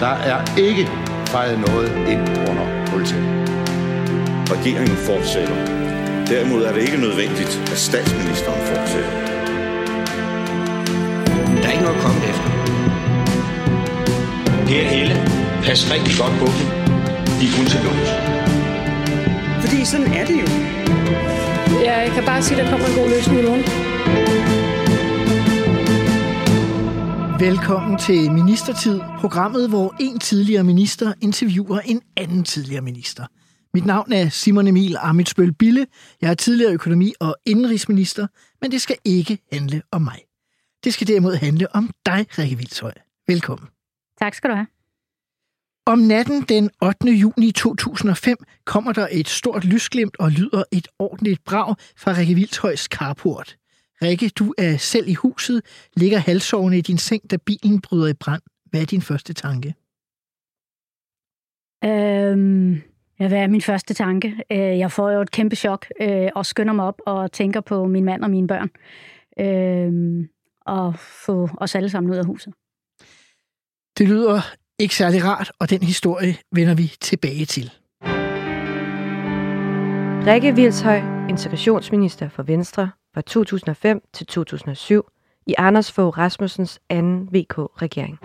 Der er ikke fejret noget ind under politiet. Regeringen fortsætter. Derimod er det ikke nødvendigt, at statsministeren fortsætter. Der er ikke noget at komme efter. Per Helle, pas rigtig godt på dem. De er kun til lås. Fordi sådan er det jo. Ja, jeg kan bare sige, at der kommer en god løsning i morgen. Velkommen til Ministertid, programmet, hvor en tidligere minister interviewer en anden tidligere minister. Mit navn er Simon Emil Amitsbøl Bille. Jeg er tidligere økonomi- og indrigsminister, men det skal ikke handle om mig. Det skal derimod handle om dig, Rikke Vildshøj. Velkommen. Tak skal du have. Om natten den 8. juni 2005 kommer der et stort lysglimt og lyder et ordentligt brag fra Rikke Vildshøjs carport. Rikke, du er selv i huset, ligger halsårene i din seng, da bilen bryder i brand. Hvad er din første tanke? Øhm, ja, hvad er min første tanke? Øh, jeg får jo et kæmpe chok øh, og skynder mig op og tænker på min mand og mine børn. Øh, og få os alle sammen ud af huset. Det lyder ikke særlig rart, og den historie vender vi tilbage til. Rikke Vilshøj, integrationsminister for Venstre fra 2005 til 2007 i Anders Fogh Rasmussens anden VK-regering.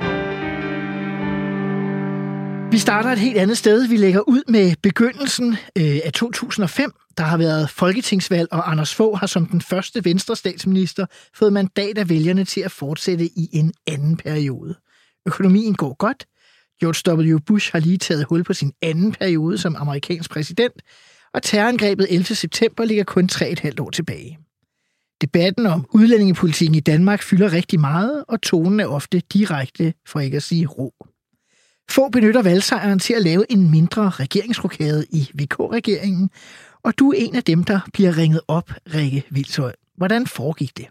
Vi starter et helt andet sted. Vi lægger ud med begyndelsen øh, af 2005. Der har været folketingsvalg, og Anders Fogh har som den første venstre statsminister fået mandat af vælgerne til at fortsætte i en anden periode. Økonomien går godt. George W. Bush har lige taget hul på sin anden periode som amerikansk præsident, og terrorangrebet 11. september ligger kun 3,5 år tilbage. Debatten om udlændingepolitikken i Danmark fylder rigtig meget, og tonen er ofte direkte, for ikke at sige ro. Få benytter valgsejren til at lave en mindre regeringsrokade i VK-regeringen, og du er en af dem, der bliver ringet op, Rikke Vilshøj. Hvordan foregik det?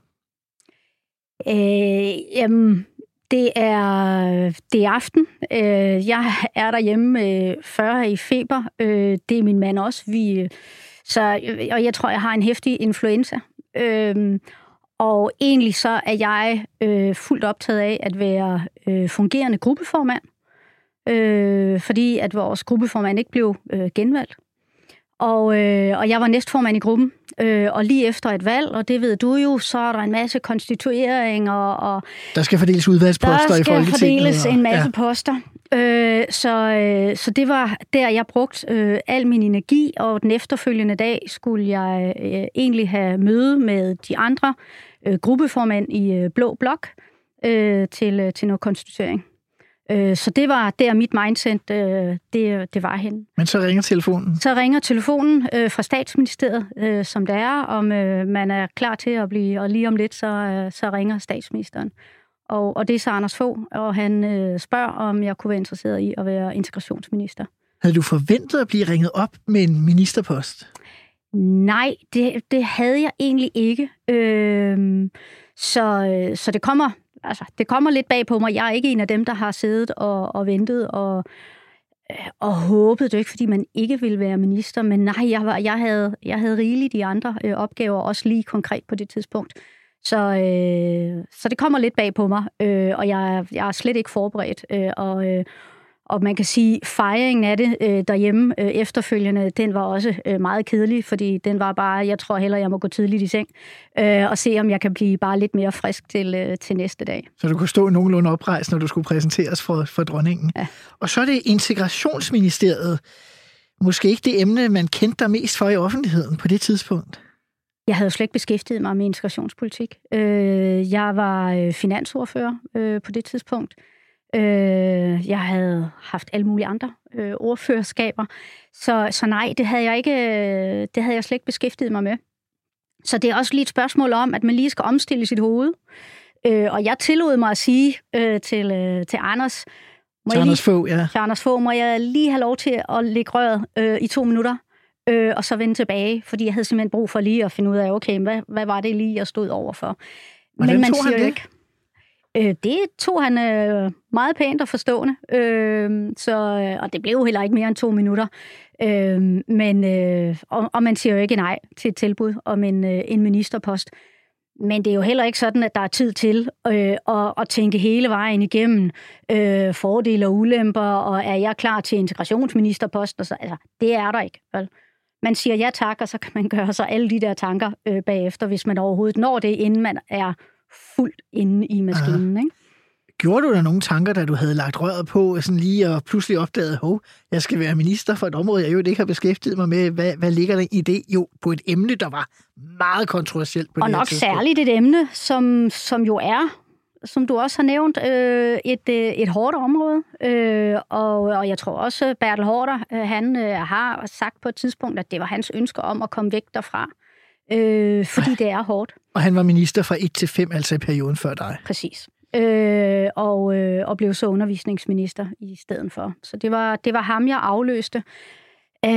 Øh, jamen, det er, det er aften. Øh, jeg er derhjemme øh, 40 i feber. Øh, det er min mand også. Vi, øh, så, og jeg tror, jeg har en hæftig influenza. Øh, og egentlig så er jeg øh, fuldt optaget af at være øh, fungerende gruppeformand, øh, fordi at vores gruppeformand ikke blev øh, genvalgt. Og, øh, og jeg var næstformand i gruppen, øh, og lige efter et valg, og det ved du jo, så er der en masse konstitueringer. Og der skal fordeles udvalgsposter i Folketinget. Der skal fordeles en masse ja. poster. Øh, så, øh, så det var der, jeg brugte øh, al min energi, og den efterfølgende dag skulle jeg øh, egentlig have møde med de andre øh, gruppeformand i øh, Blå Blok øh, til, øh, til noget konstituering. Øh, så det var der mit mindset, øh, det, det var hen. Men så ringer telefonen? Så ringer telefonen øh, fra statsministeriet, øh, som det er, om øh, man er klar til at blive, og lige om lidt, så, øh, så ringer statsministeren. Og, og det er så Anders Fogh, og han øh, spørger, om jeg kunne være interesseret i at være integrationsminister. Havde du forventet at blive ringet op med en ministerpost? Nej, det, det havde jeg egentlig ikke. Øh, så, så det kommer altså, det kommer lidt bag på mig. Jeg er ikke en af dem, der har siddet og, og ventet og, og håbet. Det er ikke, fordi man ikke vil være minister, men nej, jeg, var, jeg, havde, jeg havde rigeligt de andre øh, opgaver, også lige konkret på det tidspunkt. Så, øh, så det kommer lidt bag på mig, øh, og jeg, jeg er slet ikke forberedt. Øh, og, øh, og man kan sige, fejringen af det øh, derhjemme øh, efterfølgende, den var også øh, meget kedelig, fordi den var bare, jeg tror heller, jeg må gå tidligt i seng, øh, og se, om jeg kan blive bare lidt mere frisk til, øh, til næste dag. Så du kunne stå nogenlunde oprejst, når du skulle præsenteres for, for dronningen. Ja. Og så er det Integrationsministeriet. Måske ikke det emne, man kendte dig mest for i offentligheden på det tidspunkt. Jeg havde jo slet ikke beskæftiget mig med integrationspolitik. Øh, jeg var øh, finansordfører øh, på det tidspunkt. Øh, jeg havde haft alle mulige andre øh, ordførerskaber. Så, så nej, det havde, jeg ikke, det havde jeg slet ikke beskæftiget mig med. Så det er også lige et spørgsmål om, at man lige skal omstille sit hoved. Øh, og jeg tillod mig at sige øh, til, øh, til Anders, må til Anders Fogh, ja. Til Anders Fogh, må jeg lige have lov til at lægge røret øh, i to minutter, øh, og så vende tilbage, fordi jeg havde simpelthen brug for lige at finde ud af, okay, hvad, hvad var det lige, jeg stod overfor? Men man siger det? ikke, Øh, det tog han øh, meget pænt og forstående, øh, så, øh, og det blev heller ikke mere end to minutter. Øh, men, øh, og, og man siger jo ikke nej til et tilbud om en, øh, en ministerpost. Men det er jo heller ikke sådan, at der er tid til øh, at, at tænke hele vejen igennem øh, fordele og ulemper, og er jeg klar til integrationsministerposten? Så, altså, det er der ikke. Vel? Man siger ja tak, og så kan man gøre sig alle de der tanker øh, bagefter, hvis man overhovedet når det, inden man er fuldt inde i maskinen. Ikke? Gjorde du der nogle tanker, da du havde lagt røret på, sådan lige og pludselig opdagede, hov, jeg skal være minister for et område, jeg jo ikke har beskæftiget mig med. Hvad, hvad ligger der i det? Jo, på et emne, der var meget kontroversielt på og det nok særligt et emne, som, som jo er, som du også har nævnt, øh, et, øh, et hårdt område. Øh, og, og jeg tror også, Bertel Hårder, øh, han øh, har sagt på et tidspunkt, at det var hans ønske om at komme væk derfra. Øh, fordi det er hårdt. Og han var minister fra 1 til 5, altså i perioden før dig. Præcis øh, og, øh, og blev så undervisningsminister i stedet for. Så det var, det var ham, jeg afløste. Øh,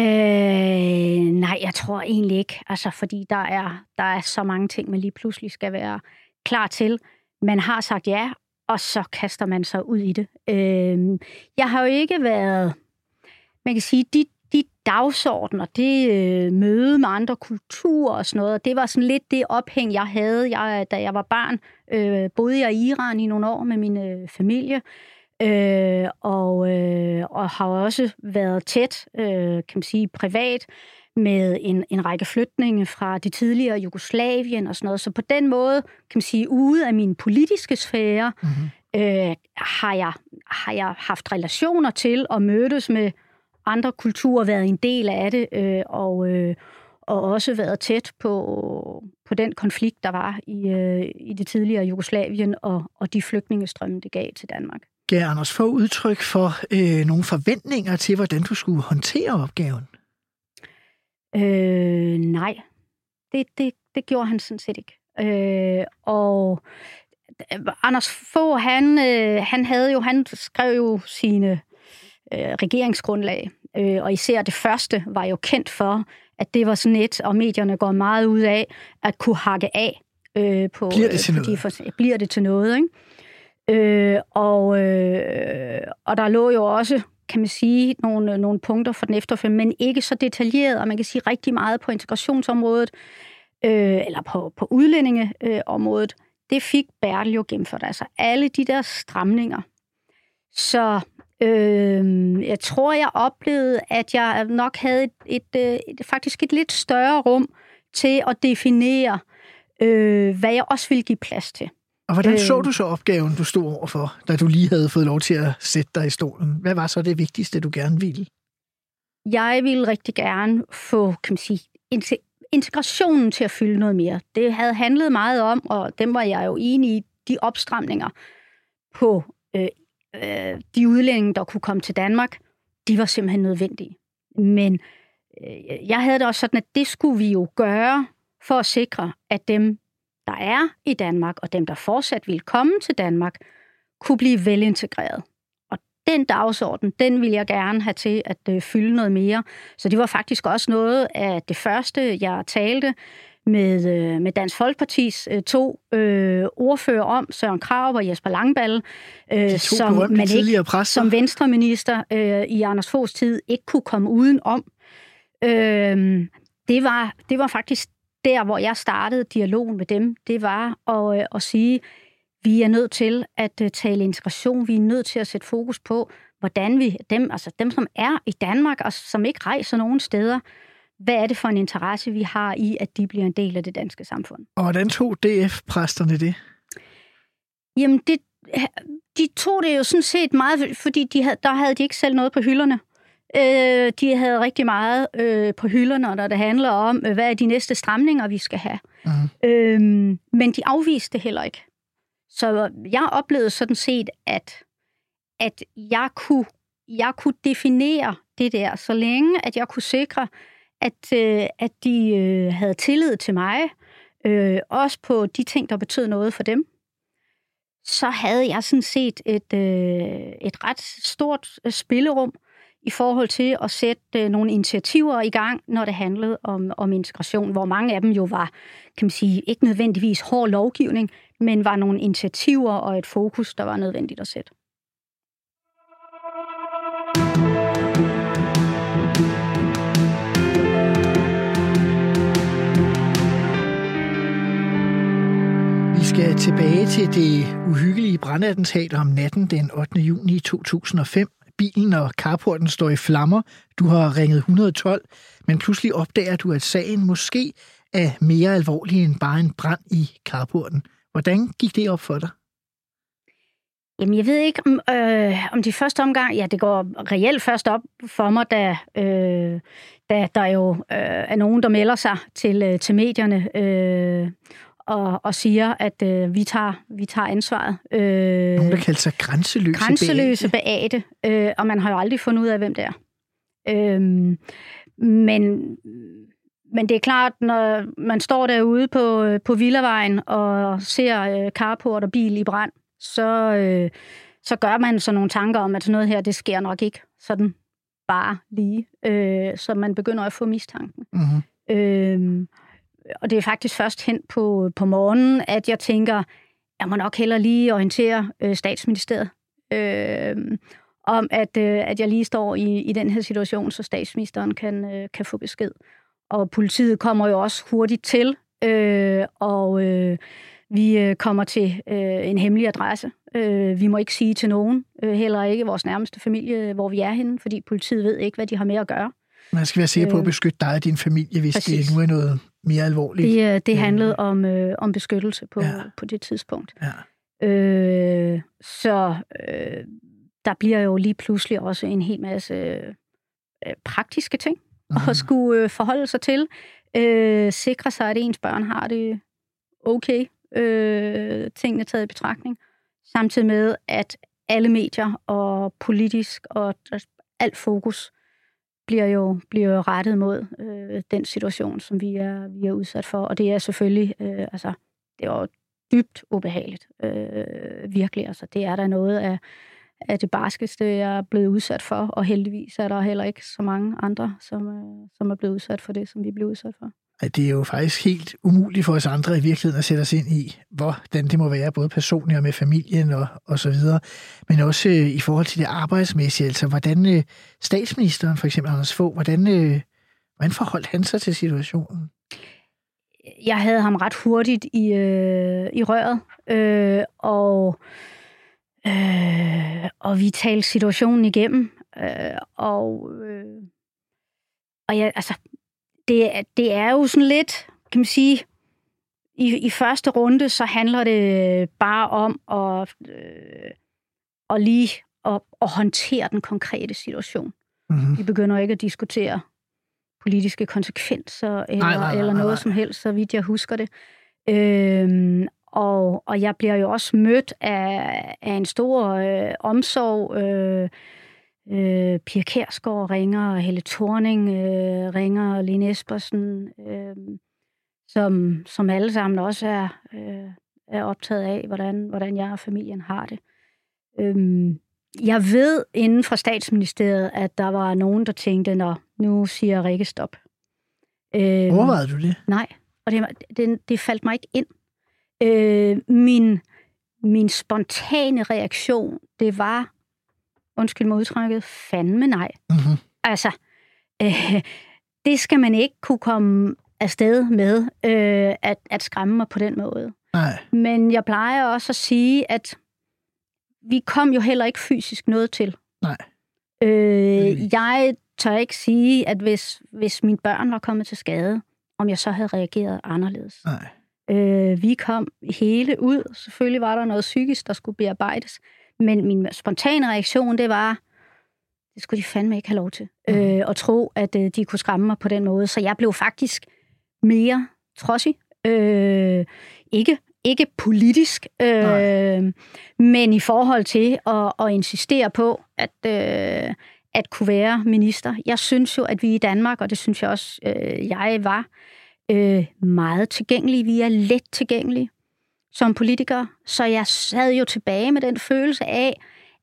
nej, jeg tror egentlig ikke, altså, fordi der er, der er så mange ting, man lige pludselig skal være klar til. Man har sagt ja, og så kaster man sig ud i det. Øh, jeg har jo ikke været, man kan sige, de de dagsordner, det øh, møde med andre kulturer og sådan noget, det var sådan lidt det ophæng, jeg havde, jeg, da jeg var barn. Øh, boede jeg i Iran i nogle år med min øh, familie, øh, og, øh, og har også været tæt, øh, kan man sige, privat med en, en række flytninge fra det tidligere Jugoslavien og sådan noget. Så på den måde, kan man sige, ude af min politiske sfære, mm-hmm. øh, har, jeg, har jeg haft relationer til og mødtes med andre kulturer været en del af det, øh, og, øh, og også været tæt på, på den konflikt, der var i, øh, i det tidligere Jugoslavien, og, og de flygtningestrømme, det gav til Danmark. Gav Anders få udtryk for øh, nogle forventninger til, hvordan du skulle håndtere opgaven? Øh, nej, det, det, det gjorde han sådan set ikke. Øh, og Anders Fogh, han, øh, han havde jo, han skrev jo sine øh, regeringsgrundlag Øh, og især det første var jo kendt for, at det var sådan et, og medierne går meget ud af, at kunne hakke af øh, på, bliver det til øh, noget? De, for, bliver det til noget, ikke? Øh, og, øh, og der lå jo også, kan man sige, nogle, øh, nogle punkter for den efterfølgende, men ikke så detaljeret, og man kan sige rigtig meget på integrationsområdet, øh, eller på, på udlændingeområdet. Øh, Det fik Bertel jo gennemført, altså alle de der stramninger. Så Øh, jeg tror, jeg oplevede, at jeg nok havde et, et, et, et faktisk et lidt større rum til at definere, øh, hvad jeg også ville give plads til. Og hvordan øh, så du så opgaven, du stod overfor, da du lige havde fået lov til at sætte dig i stolen? Hvad var så det vigtigste, du gerne ville? Jeg ville rigtig gerne få, kan man sige, integrationen til at fylde noget mere. Det havde handlet meget om, og dem var jeg jo enig i, de opstramninger på øh, øh, de udlændinge, der kunne komme til Danmark, de var simpelthen nødvendige. Men øh, jeg havde det også sådan, at det skulle vi jo gøre for at sikre, at dem, der er i Danmark, og dem, der fortsat vil komme til Danmark, kunne blive velintegreret. Og den dagsorden, den vil jeg gerne have til at øh, fylde noget mere. Så det var faktisk også noget af det første, jeg talte med, øh, med Dansk Folkepartis øh, to øh, ordfører om, Søren Krav og Jesper Langballe, øh, som man ikke præster. som venstreminister øh, i Anders Foghs tid ikke kunne komme uden om. Øh, det, var, det var faktisk der, hvor jeg startede dialogen med dem. Det var at, øh, at sige, vi er nødt til at øh, tale integration, vi er nødt til at sætte fokus på, hvordan vi, dem, altså dem, som er i Danmark og som ikke rejser nogen steder, hvad er det for en interesse, vi har i, at de bliver en del af det danske samfund. Og hvordan tog DF-præsterne det? Jamen, det, de tog det jo sådan set meget, fordi de havde, der havde de ikke selv noget på hylderne. Øh, de havde rigtig meget øh, på hylderne, når det handler om, øh, hvad er de næste stramninger, vi skal have. Uh-huh. Øh, men de afviste det heller ikke. Så jeg oplevede sådan set, at, at jeg, kunne, jeg kunne definere det der, så længe at jeg kunne sikre, at, øh, at de øh, havde tillid til mig, øh, også på de ting, der betød noget for dem, så havde jeg sådan set et, øh, et ret stort øh, spillerum i forhold til at sætte øh, nogle initiativer i gang, når det handlede om, om integration, hvor mange af dem jo var, kan man sige, ikke nødvendigvis hård lovgivning, men var nogle initiativer og et fokus, der var nødvendigt at sætte. skal tilbage til det uhyggelige brandattentat om natten den 8. juni 2005. Bilen og carporten står i flammer. Du har ringet 112, men pludselig opdager du, at sagen måske er mere alvorlig end bare en brand i carporten. Hvordan gik det op for dig? Jamen, jeg ved ikke, om, øh, om de første omgang... Ja, det går reelt først op for mig, da, øh, da der jo øh, er nogen, der melder sig til, øh, til medierne øh, og, og siger, at øh, vi, tager, vi tager ansvaret. Øh, nogen, der kalder sig grænseløse Grænseløse beate. Øh, og man har jo aldrig fundet ud af, hvem det er. Øh, men, men det er klart, når man står derude på, på Villavejen og ser øh, carport og bil i brand, så, øh, så gør man så nogle tanker om, at sådan noget her, det sker nok ikke sådan bare lige. Øh, så man begynder at få mistanken. Mm-hmm. Øh, og det er faktisk først hen på, på morgenen, at jeg tænker, jeg må nok heller lige orientere øh, statsministeriet øh, om, at, øh, at jeg lige står i, i den her situation, så statsministeren kan, øh, kan få besked. Og politiet kommer jo også hurtigt til, øh, og øh, vi øh, kommer til øh, en hemmelig adresse. Øh, vi må ikke sige til nogen, øh, heller ikke vores nærmeste familie, hvor vi er henne, fordi politiet ved ikke, hvad de har med at gøre. Man skal være sikker på at øh, beskytte dig og din familie, hvis Præcis. det nu er noget mere alvorligt. Det, det handlede om, øh, om beskyttelse på, ja. på det tidspunkt. Ja. Øh, så øh, der bliver jo lige pludselig også en hel masse øh, praktiske ting mm. at skulle øh, forholde sig til. Øh, sikre sig, at ens børn har det okay øh, tingene taget i betragtning, samtidig med, at alle medier og politisk og alt fokus bliver jo, bliver jo rettet mod øh, den situation, som vi er, vi er udsat for. Og det er selvfølgelig, øh, altså, det er jo dybt ubehageligt, øh, virkelig. Altså, det er der noget af, af det barskeste, jeg er blevet udsat for, og heldigvis er der heller ikke så mange andre, som, øh, som er blevet udsat for det, som vi blev udsat for at det er jo faktisk helt umuligt for os andre i virkeligheden at sætte os ind i, hvordan det må være, både personligt og med familien og, og så videre, men også øh, i forhold til det arbejdsmæssige, altså hvordan øh, statsministeren, for eksempel Anders Fogh, hvordan, øh, hvordan forholdt han sig til situationen? Jeg havde ham ret hurtigt i, øh, i røret, øh, og, øh, og vi talte situationen igennem, øh, og, øh, og jeg, altså, det, det er jo sådan lidt, kan man sige, i, i første runde, så handler det bare om at, øh, at lige at, at håndtere den konkrete situation. Mm-hmm. Vi begynder ikke at diskutere politiske konsekvenser eller, nej, nej, nej, eller noget nej, som helst, så vidt jeg husker det. Øhm, og, og jeg bliver jo også mødt af, af en stor øh, omsorg. Øh, Øh, Pia Kærsgaard ringer, Helle Thorning øh, ringer, Lene Espersen, øh, som, som alle sammen også er, øh, er optaget af, hvordan, hvordan jeg og familien har det. Øh, jeg ved inden fra statsministeriet, at der var nogen, der tænkte, nå, nu siger Rikke stop. Øh, Overvejede du det? Nej, og det, det, det faldt mig ikke ind. Øh, min, min spontane reaktion, det var undskyld mig udtrykket, fandme nej. Mm-hmm. Altså, øh, det skal man ikke kunne komme afsted med, øh, at, at skræmme mig på den måde. Nej. Men jeg plejer også at sige, at vi kom jo heller ikke fysisk noget til. Nej. Øh, jeg tør ikke sige, at hvis, hvis mine børn var kommet til skade, om jeg så havde reageret anderledes. Nej. Øh, vi kom hele ud. Selvfølgelig var der noget psykisk, der skulle bearbejdes. Men min spontane reaktion, det var, det skulle de fandme ikke have lov til. Mm. Øh, og tro, at øh, de kunne skræmme mig på den måde. Så jeg blev faktisk mere trodsig. Øh, ikke, ikke politisk, øh, men i forhold til at, at insistere på, at, øh, at kunne være minister. Jeg synes jo, at vi i Danmark, og det synes jeg også, øh, jeg var, øh, meget tilgængelige. Vi er let tilgængelige som politiker, så jeg sad jo tilbage med den følelse af,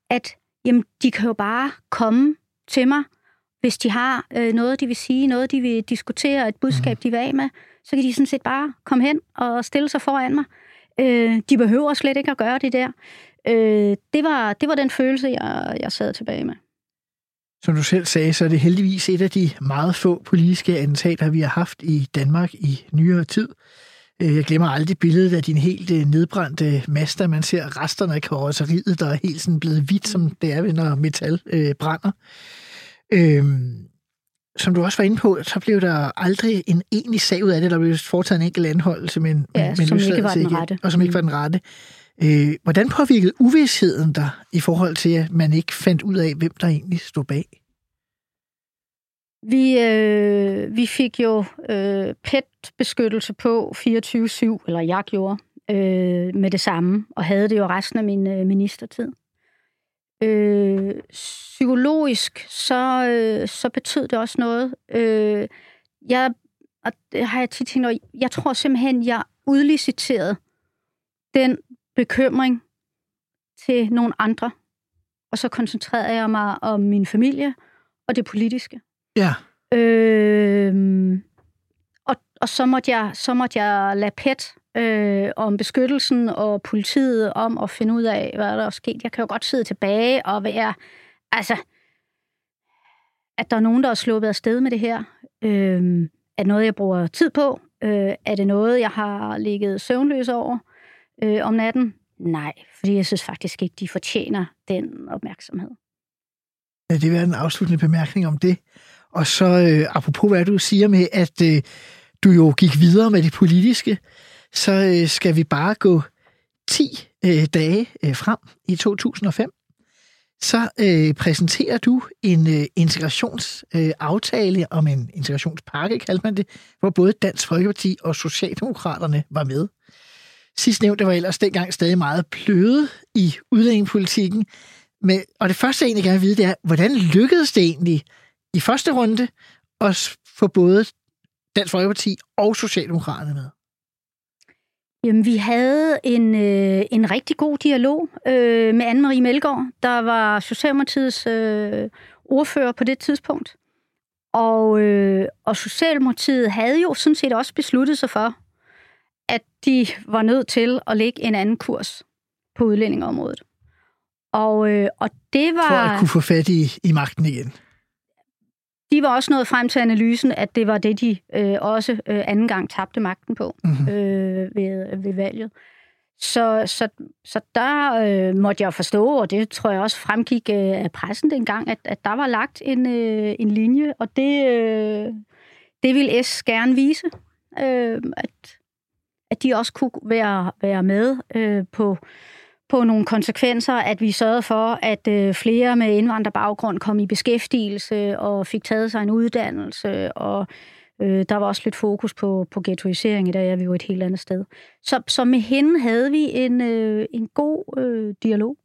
at jamen, de kan jo bare komme til mig, hvis de har øh, noget, de vil sige, noget, de vil diskutere, et budskab, mm. de vil af med, så kan de sådan set bare komme hen og stille sig foran mig. Øh, de behøver slet ikke at gøre det der. Øh, det, var, det var den følelse, jeg, jeg sad tilbage med. Som du selv sagde, så er det heldigvis et af de meget få politiske attentater, vi har haft i Danmark i nyere tid. Øh, Jeg glemmer aldrig billedet af din helt øh, nedbrændte Mazda. Man ser resterne af karosseriet, der er helt sådan blevet hvidt, som det er, når metal øh, brænder. Øhm, som du også var inde på, så blev der aldrig en egentlig sag ud af det. Der blev foretaget en enkelt anholdelse, men, Ja, men som ikke var den igen, rette. Og som ikke var den rette. Øh, hvordan påvirkede uvidsheden der i forhold til, at man ikke fandt ud af, hvem der egentlig stod bag? Vi, øh, vi fik jo øh, PET-beskyttelse på 24-7, eller jeg gjorde, øh, med det samme, og havde det jo resten af min øh, ministertid. Øh, psykologisk, så, øh, så betød det også noget. Øh, jeg, og det har jeg tit tænkt over, jeg tror simpelthen, jeg udliciterede den bekymring til nogle andre, og så koncentrerede jeg mig om min familie og det politiske. Ja, Øh, og, og så måtte jeg, så måtte jeg lade PET øh, om beskyttelsen og politiet om at finde ud af, hvad der er sket. Jeg kan jo godt sidde tilbage og være, altså, at der er nogen, der er sluppet af sted med det her. Øh, er det noget, jeg bruger tid på? Øh, er det noget, jeg har ligget søvnløs over øh, om natten? Nej, fordi jeg synes faktisk ikke, de fortjener den opmærksomhed. det vil være en afsluttende bemærkning om det. Og så øh, apropos hvad du siger med, at øh, du jo gik videre med det politiske, så øh, skal vi bare gå 10 øh, dage øh, frem i 2005. Så øh, præsenterer du en øh, integrationsaftale øh, om en integrationspakke, kaldte man det, hvor både Dansk Folkeparti og Socialdemokraterne var med. Sidst nævnte var ellers dengang stadig meget pløde i udlændingepolitikken. Men, og det første, jeg egentlig gerne vil vide, det er, hvordan lykkedes det egentlig i første runde s- få både Dansk Folkeparti og Socialdemokraterne med? Jamen, vi havde en, øh, en rigtig god dialog øh, med Anne-Marie Melgaard, der var Socialdemokratiets øh, ordfører på det tidspunkt. Og, øh, og Socialdemokratiet havde jo sådan set også besluttet sig for, at de var nødt til at lægge en anden kurs på udlændingeområdet. Og, øh, og det var... For at kunne få fat i, i magten igen. De var også nået frem til analysen, at det var det, de øh, også øh, anden gang tabte magten på Mhm. øh, ved, ved valget. Så, så, så der øh, måtte jeg forstå, og det tror jeg også fremgik øh, af pressen dengang, at, at der var lagt en, øh, en linje, og det, øh, det ville S gerne vise, øh, at, at de også kunne være, være med øh, på, på nogle konsekvenser, at vi sørgede for, at øh, flere med indvandrerbaggrund kom i beskæftigelse og fik taget sig en uddannelse, og øh, der var også lidt fokus på, på ghettoisering, i dag er vi jo et helt andet sted. Så, så med hende havde vi en, øh, en god øh, dialog.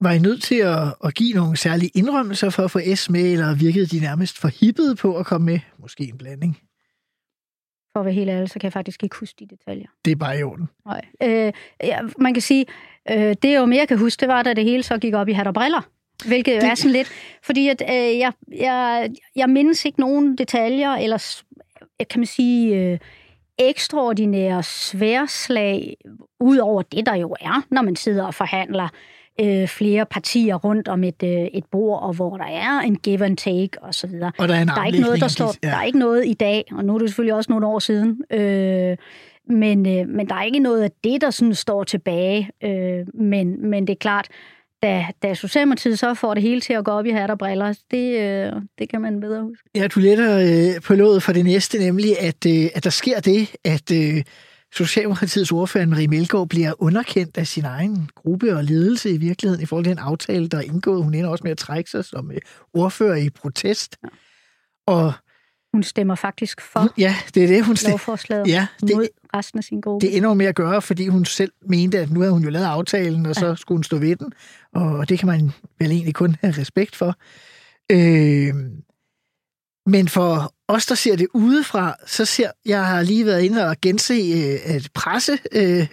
Var I nødt til at, at give nogle særlige indrømmelser for at få S med, eller virkede de nærmest for hippede på at komme med? Måske en blanding. For at være helt ærlig, så kan jeg faktisk ikke huske de detaljer. Det er bare i orden. Nej. Øh, ja, man kan sige, øh, det jeg jo mere kan huske, det var, da det hele så gik op i hat og briller. Hvilket det... Er sådan lidt, fordi at, øh, jeg, jeg, jeg mindes ikke nogen detaljer, eller s- kan man sige, øh, ekstraordinære sværslag, ud over det, der jo er, når man sidder og forhandler øh, flere partier rundt om et, øh, et bord, og hvor der er en give and take osv. Og der er en Der er ikke noget, der står, ja. der er ikke noget i dag, og nu er det selvfølgelig også nogle år siden, øh, men, øh, men der er ikke noget af det, der sådan står tilbage. Øh, men, men det er klart, da, da Socialdemokratiet så får det hele til at gå op i hat og briller, det, øh, det kan man bedre huske. Ja, du letter øh, på låget for det næste, nemlig at, øh, at der sker det, at øh, Socialdemokratiets ordfører Marie Melgaard bliver underkendt af sin egen gruppe og ledelse i virkeligheden i forhold til den aftale, der er indgået. Hun ender også med at trække sig som øh, ordfører i protest. Ja. Og Hun stemmer faktisk for ja, det er det, hun stemmer. lovforslaget Ja, det, mod resten af sin gruppe. det ender jo med at gøre, fordi hun selv mente, at nu havde hun jo lavet aftalen, og så Ja. skulle hun stå ved den. Og det kan man vel egentlig kun have respekt for. Øh, men for os, der ser det udefra, så ser jeg har lige været inde og gense øh, et presse øh,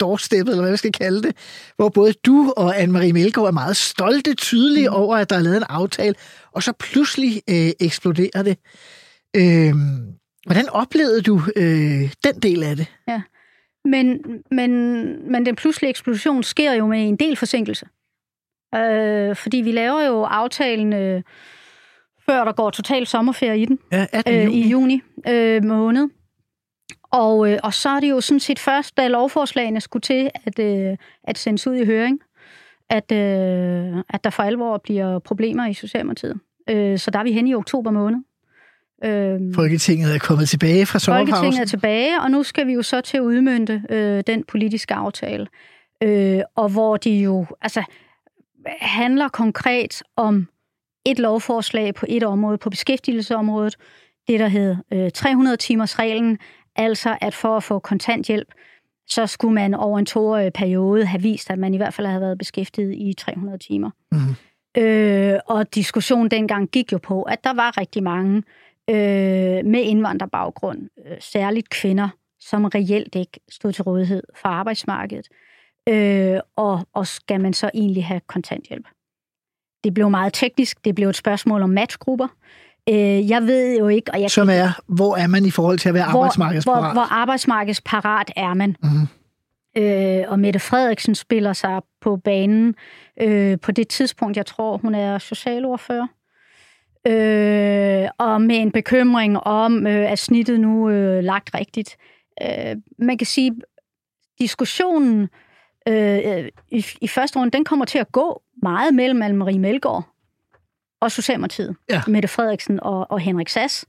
doorsteppet, eller hvad jeg skal kalde det, hvor både du og Anne-Marie Melgaard er meget stolte, tydelige mm. over, at der er lavet en aftale, og så pludselig øh, eksploderer det. Øh, hvordan oplevede du øh, den del af det? Men, men, men den pludselige eksplosion sker jo med en del forsinkelse. Øh, fordi vi laver jo aftalen, øh, før der går total sommerferie i den. Ja, 18. øh, juni. i juni øh, måned. Og, øh, og så er det jo sådan set først, da lovforslagene skulle til at, øh, at sendes ud i høring, at, øh, at der for alvor bliver problemer i Socialdemokratiet. Øh, så der er vi hen i oktober måned. Øh, Folketinget er kommet tilbage fra sommerpausen. Folketinget er tilbage, og nu skal vi jo så til at udmynde øh, den politiske aftale. Øh, og hvor de jo altså, handler konkret om et lovforslag på et område, på beskæftigelsesområdet, det der hed øh, 300-timers-reglen, altså at for at få kontanthjælp, så skulle man over en toårig periode have vist, at man i hvert fald havde været beskæftiget i 300 timer. Mm. Øh, og diskussionen dengang gik jo på, at der var rigtig mange øh, med indvandrerbaggrund, øh, særligt kvinder, som reelt ikke stod til rådighed for arbejdsmarkedet. Øh, og, og skal man så egentlig have kontanthjælp? Det blev meget teknisk. Det blev et spørgsmål om matchgrupper. Øh, jeg ved jo ikke... Og jeg Som er, hvor er man i forhold til at være hvor, arbejdsmarkedsparat? Hvor, hvor arbejdsmarkedsparat er man? Mm. Øh, og Mette Frederiksen spiller sig på banen øh, på det tidspunkt, jeg tror, hun er socialordfører. Øh, og med en bekymring om, øh, at snittet nu øh, lagt rigtigt. Øh, man kan sige, diskussionen øh, i, i første runde, den kommer til at gå meget mellem Anne-Marie Melgaard og Socialdemokratiet, ja. Mette Frederiksen og, og Henrik Sass,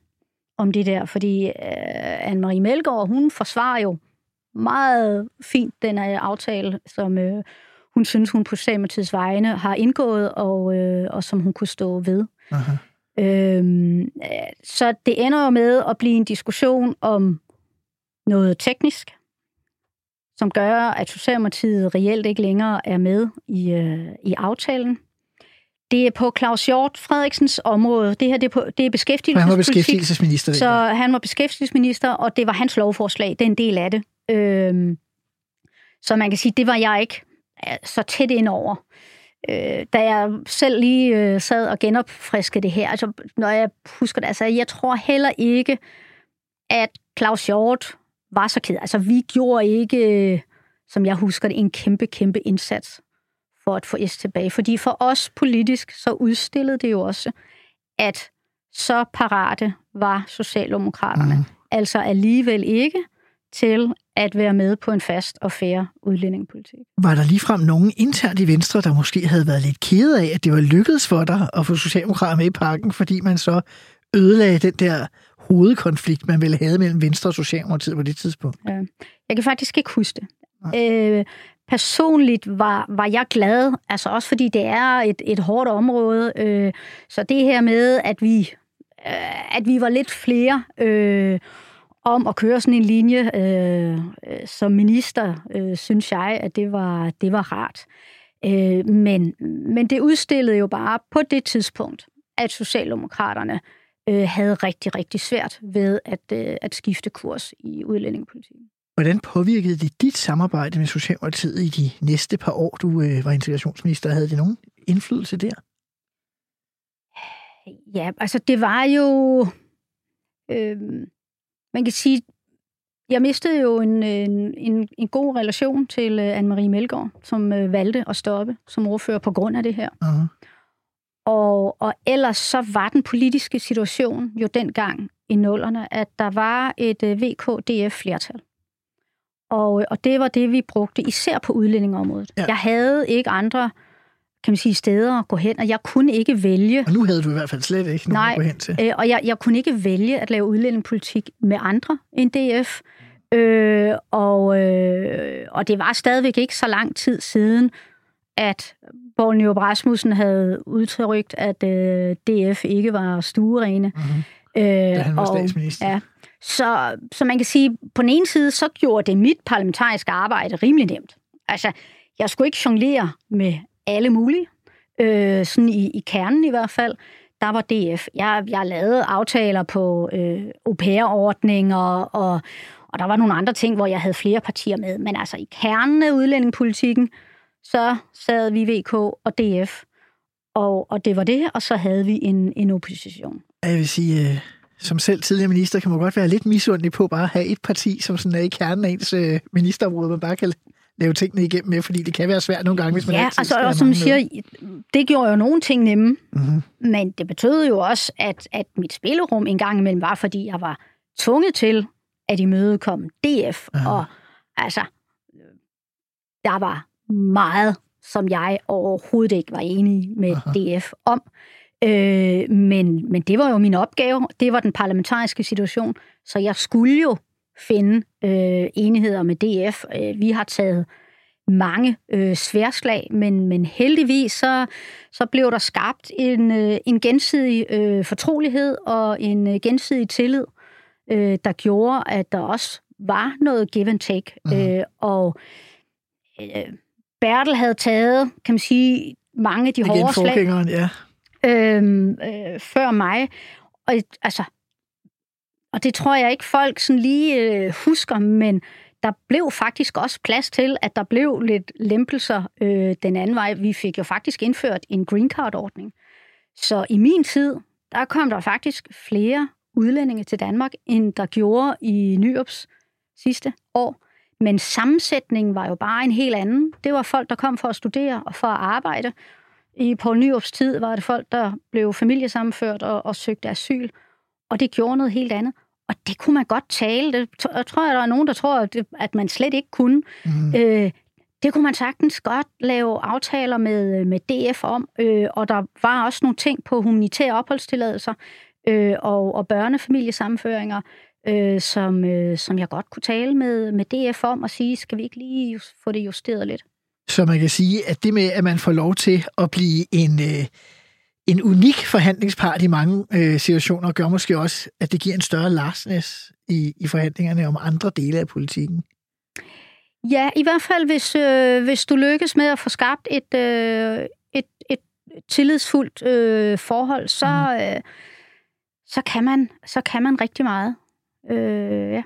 om det der, fordi øh, Anne-Marie Melgaard, hun forsvarer jo meget fint den her aftale, som øh, hun synes, hun på Socialdemokratiets vegne har indgået, og, øh, og som hun kunne stå ved. Aha. Øhm, så det ender jo med at blive en diskussion om noget teknisk, som gør, at Socialdemokratiet reelt ikke længere er med i, øh, i aftalen. Det er på Claus Hjort Frederiksens område. Det her det er, på, det er beskæftigelsespolitik. Han var beskæftigelsesminister. Så han var beskæftigelsesminister, og det var hans lovforslag. Det er en del af det. Øhm, så man kan sige, det var jeg ikke så tæt ind over. Øh, da jeg selv lige øh, sad og genopfriskede det her, altså når jeg husker det, altså jeg tror heller ikke, at Claus Hjort var så ked. Altså vi gjorde ikke, som jeg husker det, en kæmpe, kæmpe indsats for at få S tilbage. Fordi for os politisk, så udstillede det jo også, at så parate var Socialdemokraterne. Mm. Altså alligevel ikke til at være med på en fast og fair udlændingepolitik. Var der ligefrem nogen internt i Venstre, der måske havde været lidt kede af, at det var lykkedes for dig at få Socialdemokraterne med i parken, fordi man så ødelagde den der hovedkonflikt, man ville have mellem Venstre og Socialdemokratiet på det tidspunkt? Ja. Jeg kan faktisk ikke huske det. Øh, personligt var, var jeg glad, altså også fordi det er et, et hårdt område. Øh, så det her med, at vi, øh, at vi var lidt flere øh, om at køre sådan en linje øh, som minister, øh, synes jeg, at det var, det var rart. Øh, men, men det udstillede jo bare på det tidspunkt, at Socialdemokraterne øh, havde rigtig, rigtig svært ved at, øh, at skifte kurs i udlændingepolitikken. Hvordan påvirkede det dit samarbejde med Socialdemokratiet i de næste par år, du øh, var integrationsminister? Havde det nogen indflydelse der? Ja, altså det var jo... Øh, man kan sige, jeg mistede jo en, en, en, en god relation til øh, Anne-Marie Melgaard, som øh, valgte at stoppe som ordfører på grund af det her. Uh-huh. Og, og ellers så var den politiske situation jo dengang i nullerne, at der var et øh, VK-DF-flertal. Og, og det var det, vi brugte, især på udlændingeområdet. Ja. Jeg havde ikke andre kan man sige, steder at gå hen, og jeg kunne ikke vælge... Og nu havde du i hvert fald slet ikke nogen nej, at gå hen til. Øh, og jeg, jeg kunne ikke vælge at lave udlændingepolitik med andre end DF. Øh, og, øh, og det var stadigvæk ikke så lang tid siden, at Poul Nyrup Rasmussen havde udtrykt, at øh, DF ikke var stuerene. Mm-hmm. Øh, da han var og, statsminister. Ja, så, så man kan sige, på den ene side, så gjorde det mit parlamentariske arbejde rimelig nemt. Altså, jeg skulle ikke jonglere med alle mulige, øh, sådan i, i kernen i hvert fald. Der var DF. Jeg, jeg lavede aftaler på øh, au pair-ordninger, og, og der var nogle andre ting, hvor jeg havde flere partier med. Men altså i kernen af udlændingepolitikken, så sad vi VK og DF. Og, og det var det, og så havde vi en, en opposition. Jeg vil sige, øh, som selv tidligere minister, kan man godt være lidt misundelig på bare at have et parti, som sådan er i kernen af ens øh, ministerområde, man bare kan lave tingene igennem med, fordi det kan være svært nogle gange, hvis man ja, altså, og som siger, det gjorde jo nogle ting nemme, mm-hmm. men det betød jo også, at, at mit spillerum en gang imellem var, fordi jeg var tvunget til at imødekomme DF. Aha. Og altså, der var meget, som jeg overhovedet ikke var enig med Aha. DF om. Øh, men, men det var jo min opgave. Det var den parlamentariske situation. Så jeg skulle jo finde øh, enigheder med DF. Øh, vi har taget mange øh, sværslag, men, men heldigvis så, så blev der skabt en, øh, en gensidig øh, fortrolighed og en øh, gensidig tillid, øh, der gjorde, at der også var noget give and take. Øh, og øh, Bertel havde taget, kan man sige, mange af de Igen hårde slag ja. øhm, øh, før mig. Og, altså, og det tror jeg ikke, folk sådan lige øh, husker, men der blev faktisk også plads til, at der blev lidt lempelser øh, den anden vej. Vi fik jo faktisk indført en green card-ordning. Så i min tid, der kom der faktisk flere udlændinge til Danmark, end der gjorde i Nyops sidste år. Men sammensætningen var jo bare en helt anden. Det var folk, der kom for at studere og for at arbejde. I Poul Nyrups tid var det folk, der blev familiesammenført og, og søgte asyl. Og det gjorde noget helt andet. Og det kunne man godt tale. Det jeg tror jeg, der er nogen, der tror, at, det, at man slet ikke kunne. Mm. Øh, det kunne man sagtens godt lave aftaler med, med DF om. Øh, og der var også nogle ting på humanitære opholdstilladelser øh, og, og børnefamiliesammenføringer, øh, som, øh, som jeg godt kunne tale med, med DF om og sige, skal vi ikke lige få det justeret lidt? Så man kan sige, at det med, at man får lov til at blive en, øh, en unik forhandlingspart i mange øh, situationer, gør måske også, at det giver en større larseness i, i forhandlingerne om andre dele af politikken. Ja, i hvert fald, hvis, øh, hvis du lykkes med at få skabt et, øh, et, et tillidsfuldt øh, forhold, så, øh, så, kan man, så kan man rigtig meget. Øh, ja.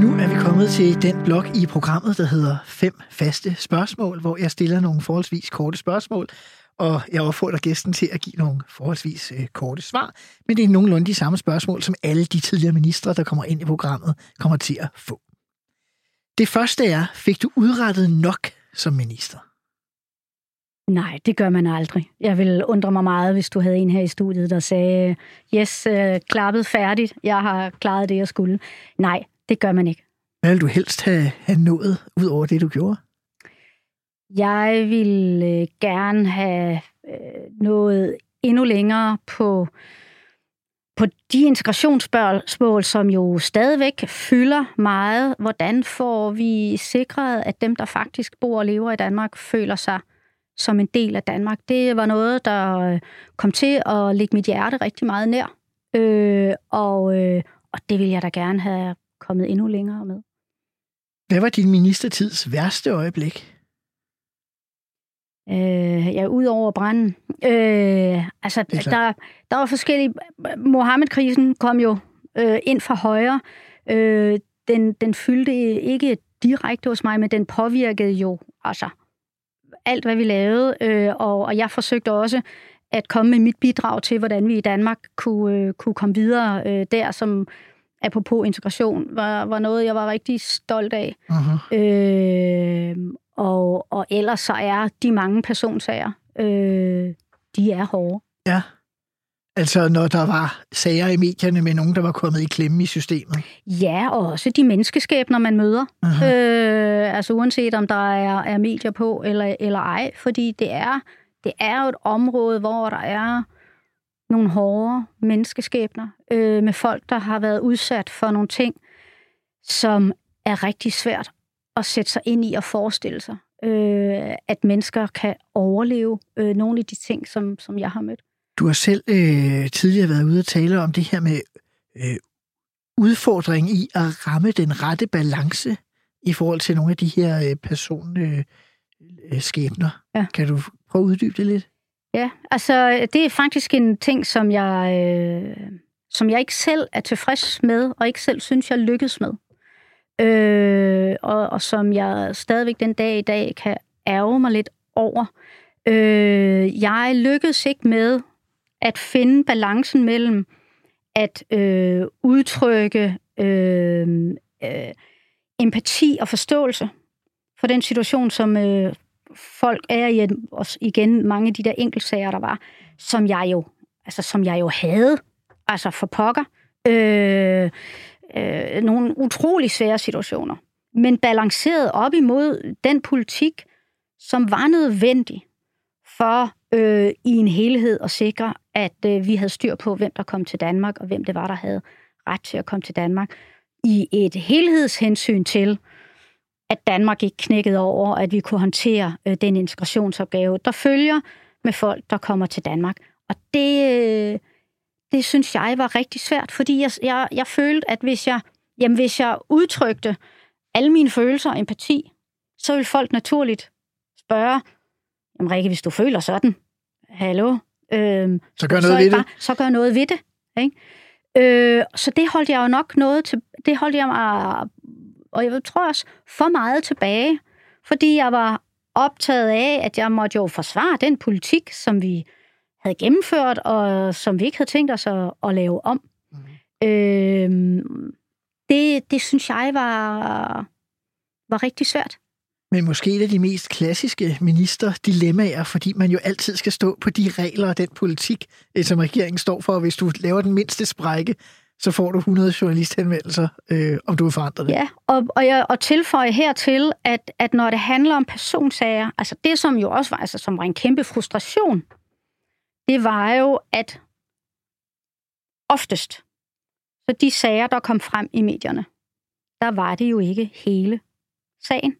Nu er vi kommet til den blok i programmet, der hedder Fem faste spørgsmål, hvor jeg stiller nogle forholdsvis korte spørgsmål, og jeg opfordrer gæsten til at give nogle forholdsvis øh, korte svar, men det er nogenlunde de samme spørgsmål, som alle de tidligere ministre, der kommer ind i programmet, kommer til at få. Det første er, fik du udrettet nok som minister? Nej, det gør man aldrig. Jeg vil undre mig meget, hvis du havde en her i studiet, der sagde, yes, øh, klappet færdigt, jeg har klaret det, jeg skulle. Nej, det gør man ikke. Hvad vil du helst have, have nået ud over det, du gjorde? Jeg vil øh, gerne have øh, nået endnu længere på, på de integrationsspørgsmål, som jo stadigvæk fylder meget. Hvordan får vi sikret, at dem, der faktisk bor og lever i Danmark, føler sig som en del af Danmark? Det var noget, der øh, kom til at ligge mit hjerte rigtig meget nær. Øh, og, øh, og det vil jeg da gerne have kommet endnu længere med. Hvad var din ministertids værste øjeblik? Øh, ja, ud over branden. Øh, altså, er der, der var forskellige... Mohammed-krisen kom jo øh, ind fra højre. Øh, den, den fyldte ikke direkte hos mig, men den påvirkede jo altså alt, hvad vi lavede. Øh, og, og jeg forsøgte også at komme med mit bidrag til, hvordan vi i Danmark kunne, øh, kunne komme videre øh, der, som apropos integration, var, var noget, jeg var rigtig stolt af. Uh-huh. Øh, og, og ellers så er de mange personsager, øh, de er hårde. Ja. Altså, når der var sager i medierne med nogen, der var kommet i klemme i systemet. Ja, og også de menneskeskæbner, man møder. Uh-huh. Øh, altså uanset om der er, er medier på eller, eller ej. Fordi det er, det er jo et område, hvor der er nogle hårde menneskeskæbner øh, med folk, der har været udsat for nogle ting, som er rigtig svært at sætte sig ind i og forestille sig, øh, at mennesker kan overleve øh, nogle af de ting, som, som jeg har mødt. Du har selv øh, tidligere været ude og tale om det her med øh, udfordring i at ramme den rette balance i forhold til nogle af de her øh, personlige øh, skæbner. Ja. Kan du prøve at uddybe det lidt? Ja, altså det er faktisk en ting, som jeg, øh, som jeg ikke selv er tilfreds med, og ikke selv synes, jeg lykkes med. Øh, og, og som jeg stadigvæk den dag i dag kan ærge mig lidt over. Øh, jeg lykkedes ikke med at finde balancen mellem at øh, udtrykke øh, øh, empati og forståelse for den situation, som øh, folk er i, og igen mange af de der enkeltsager, der var, som jeg jo, altså, som jeg jo havde, altså for pokker, øh, øh, nogle utrolig svære situationer, men balanceret op imod den politik, som var nødvendig for øh, i en helhed at sikre, at øh, vi havde styr på, hvem der kom til Danmark, og hvem det var, der havde ret til at komme til Danmark, i et helhedshensyn til, at Danmark ikke knækkede over, at vi kunne håndtere øh, den integrationsopgave, der følger med folk, der kommer til Danmark. Og det, øh, det synes jeg var rigtig svært, fordi jeg, jeg, jeg følte, at hvis jeg, jamen, hvis jeg udtrykte alle mine følelser og empati, så vil folk naturligt spørge, jamen Rikke, hvis du føler sådan, hallo, øh, så gør noget så ved bare, det. Så gør noget ved det. Ikke? Øh, så det holdt jeg jo nok noget til, det holdt jeg mig, og jeg tror også, for meget tilbage, fordi jeg var optaget af, at jeg måtte jo forsvare den politik, som vi havde gennemført, og som vi ikke havde tænkt os at, at lave om. Mm. Øh, det, det synes jeg var, var rigtig svært. Men måske et af de mest klassiske ministerdilemmaer, fordi man jo altid skal stå på de regler og den politik, øh, som regeringen står for. Hvis du laver den mindste sprække, så får du 100 journalisthenvendelser, øh, om du vil forandre det. Ja, og, og, jeg, og tilføje hertil, at, at når det handler om personsager, altså det, som jo også var, altså, som var en kæmpe frustration, det var jo, at oftest, så de sager, der kom frem i medierne, der var det jo ikke hele sagen.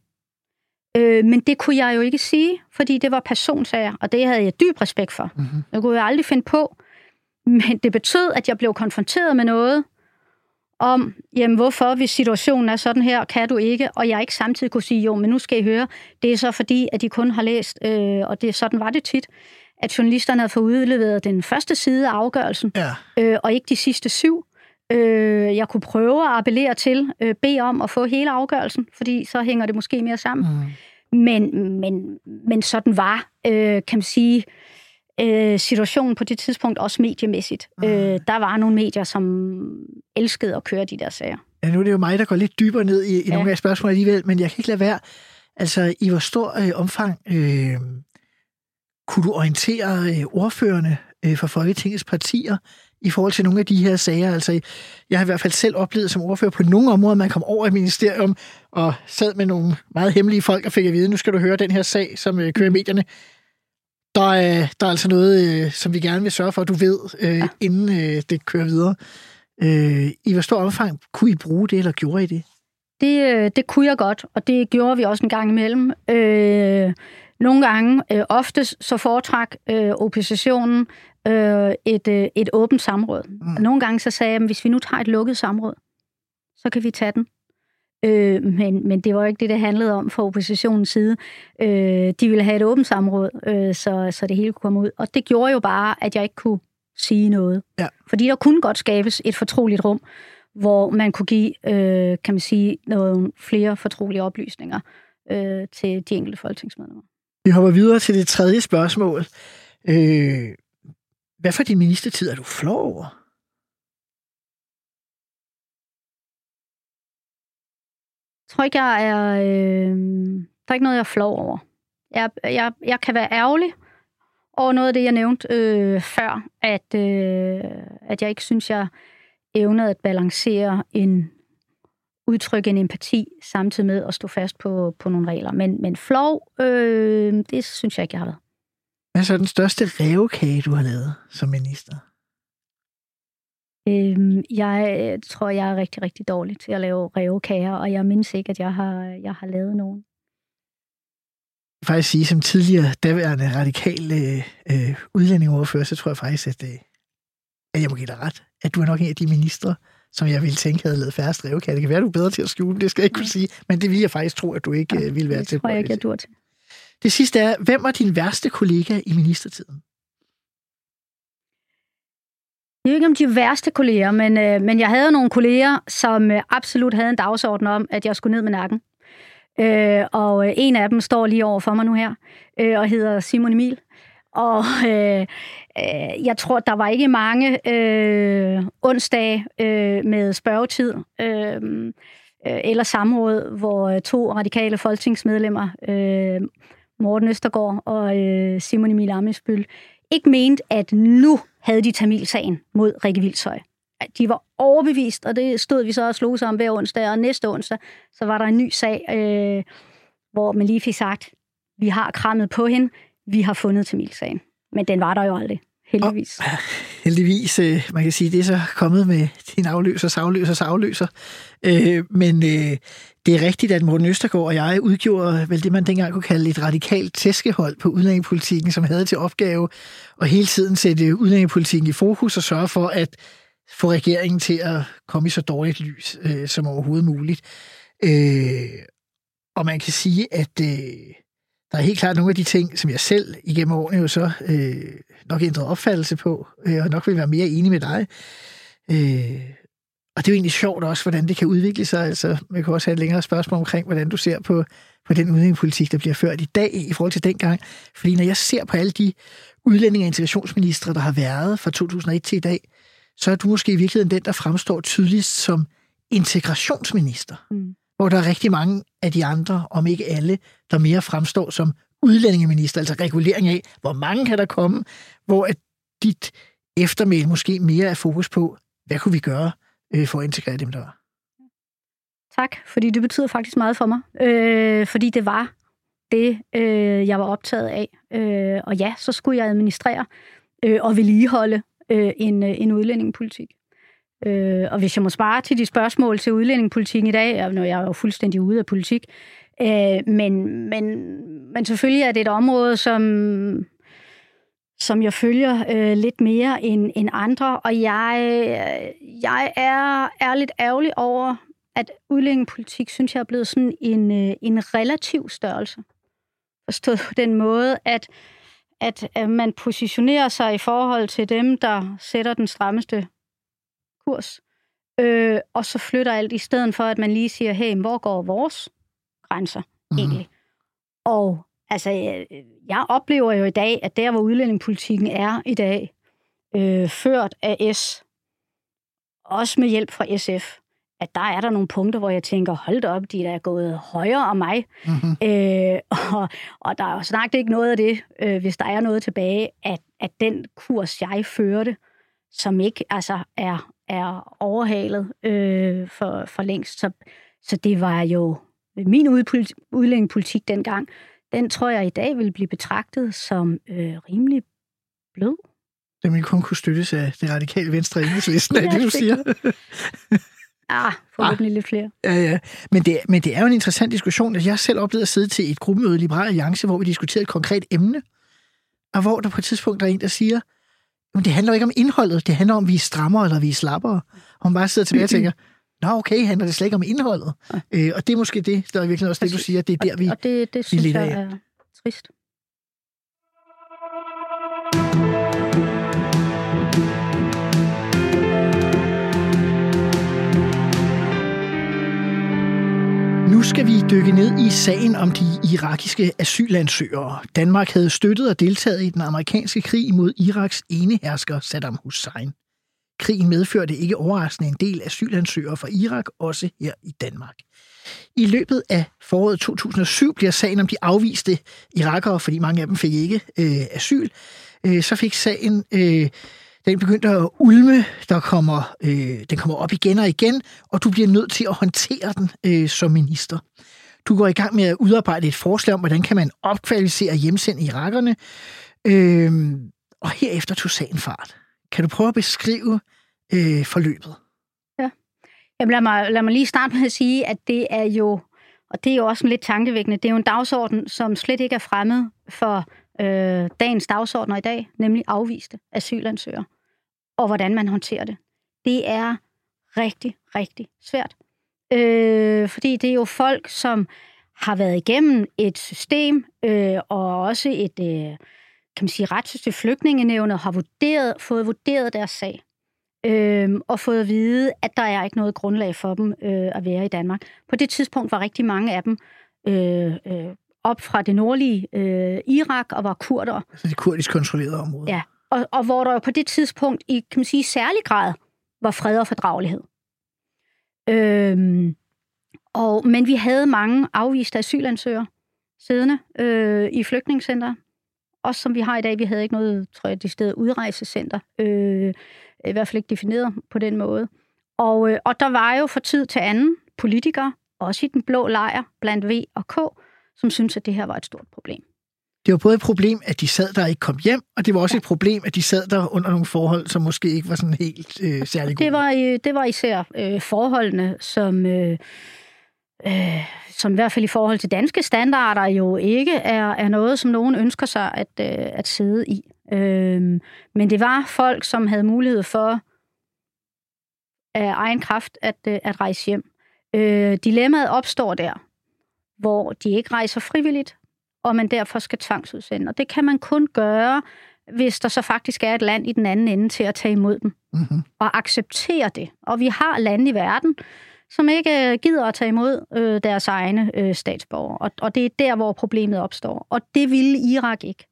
Øh, men det kunne jeg jo ikke sige, fordi det var personsager, og det havde jeg dyb respekt for. Mm-hmm. Det kunne jeg aldrig finde på. Men det betød, at jeg blev konfronteret med noget om, jamen hvorfor, hvis situationen er sådan her, kan du ikke, og jeg ikke samtidig kunne sige, jo, men nu skal I høre, det er så fordi, at de kun har læst, øh, og det sådan var det tit, at journalisterne havde fået udleveret den første side af afgørelsen, ja. øh, og ikke de sidste syv. Øh, jeg kunne prøve at appellere til, øh, bede om at få hele afgørelsen, fordi så hænger det måske mere sammen. Mm. Men, men, men sådan var, øh, kan man sige, øh, situationen på det tidspunkt også mediemæssigt. Mm. Øh, der var nogle medier, som elskede at køre de der sager. Ja, nu er det jo mig, der går lidt dybere ned i, i ja. nogle af spørgsmålene alligevel, men jeg kan ikke lade være. Altså, i hvor stor øh, omfang øh, kunne du orientere øh, ordførende øh, for Folketingets partier i forhold til nogle af de her sager. Altså, jeg har i hvert fald selv oplevet som ordfører på nogle områder, man kom over i ministerium og sad med nogle meget hemmelige folk og fik at vide, nu skal du høre den her sag, som øh, kører i medierne. Der er, der er altså noget, som vi gerne vil sørge for, at du ved, ja. inden det kører videre. I hvor stor omfang kunne I bruge det, eller gjorde I det? Det, det kunne jeg godt, og det gjorde vi også en gang imellem. Øh, nogle gange, øh, oftest, så foretræk øh, oppositionen øh, et, øh, et åbent samråd. Mm. Nogle gange så sagde jeg, at hvis vi nu tager et lukket samråd, så kan vi tage den. Øh, men, men det var ikke det, det handlede om fra oppositionens side. Øh, de ville have et åbent samråd, øh, så, så det hele kunne komme ud. Og det gjorde jo bare, at jeg ikke kunne sige noget. Ja. Fordi der kunne godt skabes et fortroligt rum, hvor man kunne give, øh, kan man sige, nogle flere fortrolige oplysninger øh, til de enkelte folketingsmedlemmer. Vi hopper videre til det tredje spørgsmål. Øh, hvad for din ministertid er du flov over? Jeg tror ikke, jeg er... Øh, der er ikke noget, jeg er flov over. Jeg, jeg, jeg kan være ærgerlig over noget af det, jeg nævnte øh, før, at, øh, at jeg ikke synes, jeg evnede at balancere en udtrykke en empati, samtidig med at stå fast på, på nogle regler. Men, men flov, øh, det synes jeg ikke, jeg har været. Hvad er så den største revkage, du har lavet som minister? Øhm, jeg tror, jeg er rigtig, rigtig dårlig til at lave revkager, og jeg mindes ikke, at jeg har, jeg har lavet nogen. Jeg faktisk sige, som tidligere daværende radikal øh, udlændingoverfører, så tror jeg faktisk, at, øh, at jeg må give dig ret, at du er nok en af de ministre, som jeg ville tænke havde lavet færre revkager. Det kan være, du er bedre til at skjule, det skal jeg ikke kunne sige, men det vil jeg faktisk tro, at du ikke ja, ville være til. Det tror jeg ikke, jeg dur til. Det sidste er, hvem var din værste kollega i ministertiden? Jeg ved ikke om de værste kolleger, men, øh, men jeg havde nogle kolleger, som øh, absolut havde en dagsorden om, at jeg skulle ned med nakken. Øh, og øh, en af dem står lige over for mig nu her, øh, og hedder Simon Emil. Og øh, øh, jeg tror, der var ikke mange øh, onsdage øh, med spørgetid. Øh, øh, eller samråd, hvor øh, to radikale folketingsmedlemmer, øh, Morten Østergaard og øh, Simon Emil Amesbøl, ikke mente, at nu havde de Tamilsagen mod Rikke Vildshøj. De var overbevist, og det stod vi så og slog sammen hver onsdag, og næste onsdag, så var der en ny sag, øh, hvor man lige fik sagt, vi har krammet på hende, vi har fundet Tamilsagen. Men den var der jo aldrig, heldigvis. Og, heldigvis, øh, man kan sige, det er så kommet med din afløser, savløser, savløser. Øh, men øh, det er rigtigt, at Morten Østergaard og jeg udgjorde vel det, man dengang kunne kalde et radikalt tæskehold på udlændingepolitikken, som havde til opgave at hele tiden sætte udlændingepolitikken i fokus og sørge for at få regeringen til at komme i så dårligt lys øh, som overhovedet muligt. Øh, og man kan sige, at øh, der er helt klart nogle af de ting, som jeg selv igennem årene jo så øh, nok ændrede opfattelse på, øh, og nok vil være mere enig med dig. Øh, og det er jo egentlig sjovt også, hvordan det kan udvikle sig. Altså, man kan også have et længere spørgsmål omkring, hvordan du ser på, på den udlændingepolitik, der bliver ført i dag i forhold til dengang. Fordi når jeg ser på alle de udlændinge- og integrationsministre, der har været fra 2001 til i dag, så er du måske i virkeligheden den, der fremstår tydeligst som integrationsminister. Mm. Hvor der er rigtig mange af de andre, om ikke alle, der mere fremstår som udlændingeminister, altså regulering af, hvor mange kan der komme, hvor at dit eftermæl måske mere er fokus på, hvad kunne vi gøre øh, for at integrere dem, der var. Tak, fordi det betyder faktisk meget for mig. Øh, fordi det var det, øh, jeg var optaget af. Øh, og ja, så skulle jeg administrere øh, og vedligeholde øh, en, øh, en udlændingepolitik. Øh, og hvis jeg må spare til de spørgsmål til udlændingepolitikken i dag, når jeg er jo fuldstændig ude af politik, øh, men, men, men selvfølgelig er det et område, som, som jeg følger øh, lidt mere end, end andre, og jeg, jeg er, er lidt ærgerlig over, at udlændingepolitik, synes jeg, er blevet sådan en, øh, en relativ størrelse. Forstået på den måde, at, at, at man positionerer sig i forhold til dem, der sætter den strammeste kurs, øh, og så flytter alt i stedet for, at man lige siger, hey, hvor går vores grænser mm. egentlig? Og altså, jeg, jeg oplever jo i dag, at der, hvor udlændingepolitikken er i dag, øh, ført af S, også med hjælp fra SF, at der er der nogle punkter, hvor jeg tænker, hold da op, de er gået højere om mig. Mm-hmm. Øh, og, og der er jo snart ikke noget af det, øh, hvis der er noget tilbage, at, at den kurs, jeg førte, som ikke altså er, er overhalet øh, for, for længst. Så, så det var jo min udlændingepolitik dengang, den tror jeg i dag vil blive betragtet som øh, rimelig blød. Den vil kun kunne støttes af det radikale venstre enhedslisten, ja, er det, du siger? ah, forhåbentlig ah, lidt flere. Ja, ja. Men det, men det er jo en interessant diskussion. Jeg har selv oplevet at sidde til et gruppemøde i Liberale Alliance, hvor vi diskuterede et konkret emne, og hvor der på et tidspunkt er en, der siger, men det handler ikke om indholdet, det handler om, vi er strammere eller vi er slappere. Og man bare sidder tilbage og tænker, Nå, okay, handler det slet ikke om indholdet. Øh, og det er måske det, der er virkelig også det, du siger, det er der, vi Og det, det synes jeg er trist. Nu skal vi dykke ned i sagen om de irakiske asylansøgere. Danmark havde støttet og deltaget i den amerikanske krig mod Iraks enehersker Saddam Hussein. Krigen medførte ikke overraskende en del asylansøgere fra Irak, også her i Danmark. I løbet af foråret 2007 bliver sagen om de afviste irakere, fordi mange af dem fik ikke øh, asyl, øh, så fik sagen, øh, den begyndte at ulme, der kommer, øh, den kommer op igen og igen, og du bliver nødt til at håndtere den øh, som minister. Du går i gang med at udarbejde et forslag om, hvordan kan man opkvalificere og hjemsende irakerne, øh, og herefter tog sagen fart. Kan du prøve at beskrive øh, forløbet? Ja. Jamen, lad, mig, lad mig lige starte med at sige, at det er jo, og det er jo også lidt tankevækkende, det er jo en dagsorden, som slet ikke er fremmed for øh, dagens dagsordner i dag, nemlig afviste asylansøgere, og hvordan man håndterer det. Det er rigtig, rigtig svært. Øh, fordi det er jo folk, som har været igennem et system, øh, og også et, øh, kan man sige, retssystem, flygtningenævnet har vurderet, fået vurderet deres sag øh, og fået at vide, at der er ikke noget grundlag for dem øh, at være i Danmark. På det tidspunkt var rigtig mange af dem øh, øh, op fra det nordlige øh, Irak og var kurder. Altså det kurdisk kontrollerede område. Ja, og, og hvor der jo på det tidspunkt i, kan man sige, særlig grad var fred og fordragelighed. Øh, Og, men vi havde mange afviste asylansøgere siddende øh, i flygtningscenter. Også som vi har i dag, vi havde ikke noget, tror jeg, det sted udrejsecenter. Øh, I hvert fald ikke defineret på den måde. Og, øh, og der var jo for tid til anden politikere, også i den blå lejr, blandt V og K, som syntes, at det her var et stort problem. Det var både et problem, at de sad der og ikke kom hjem, og det var også ja. et problem, at de sad der under nogle forhold, som måske ikke var sådan helt øh, særlig gode. Det var, øh, det var især øh, forholdene, som, øh, øh, som i hvert fald i forhold til danske standarder jo ikke er, er noget, som nogen ønsker sig at, øh, at sidde i. Øh, men det var folk, som havde mulighed for af egen kraft at, øh, at rejse hjem. Øh, dilemmaet opstår der, hvor de ikke rejser frivilligt, og man derfor skal tvangsudsende. Og det kan man kun gøre, hvis der så faktisk er et land i den anden ende til at tage imod dem. Mm-hmm. Og acceptere det. Og vi har lande i verden, som ikke øh, gider at tage imod øh, deres egne øh, statsborgere. Og, og det er der, hvor problemet opstår. Og det ville Irak ikke.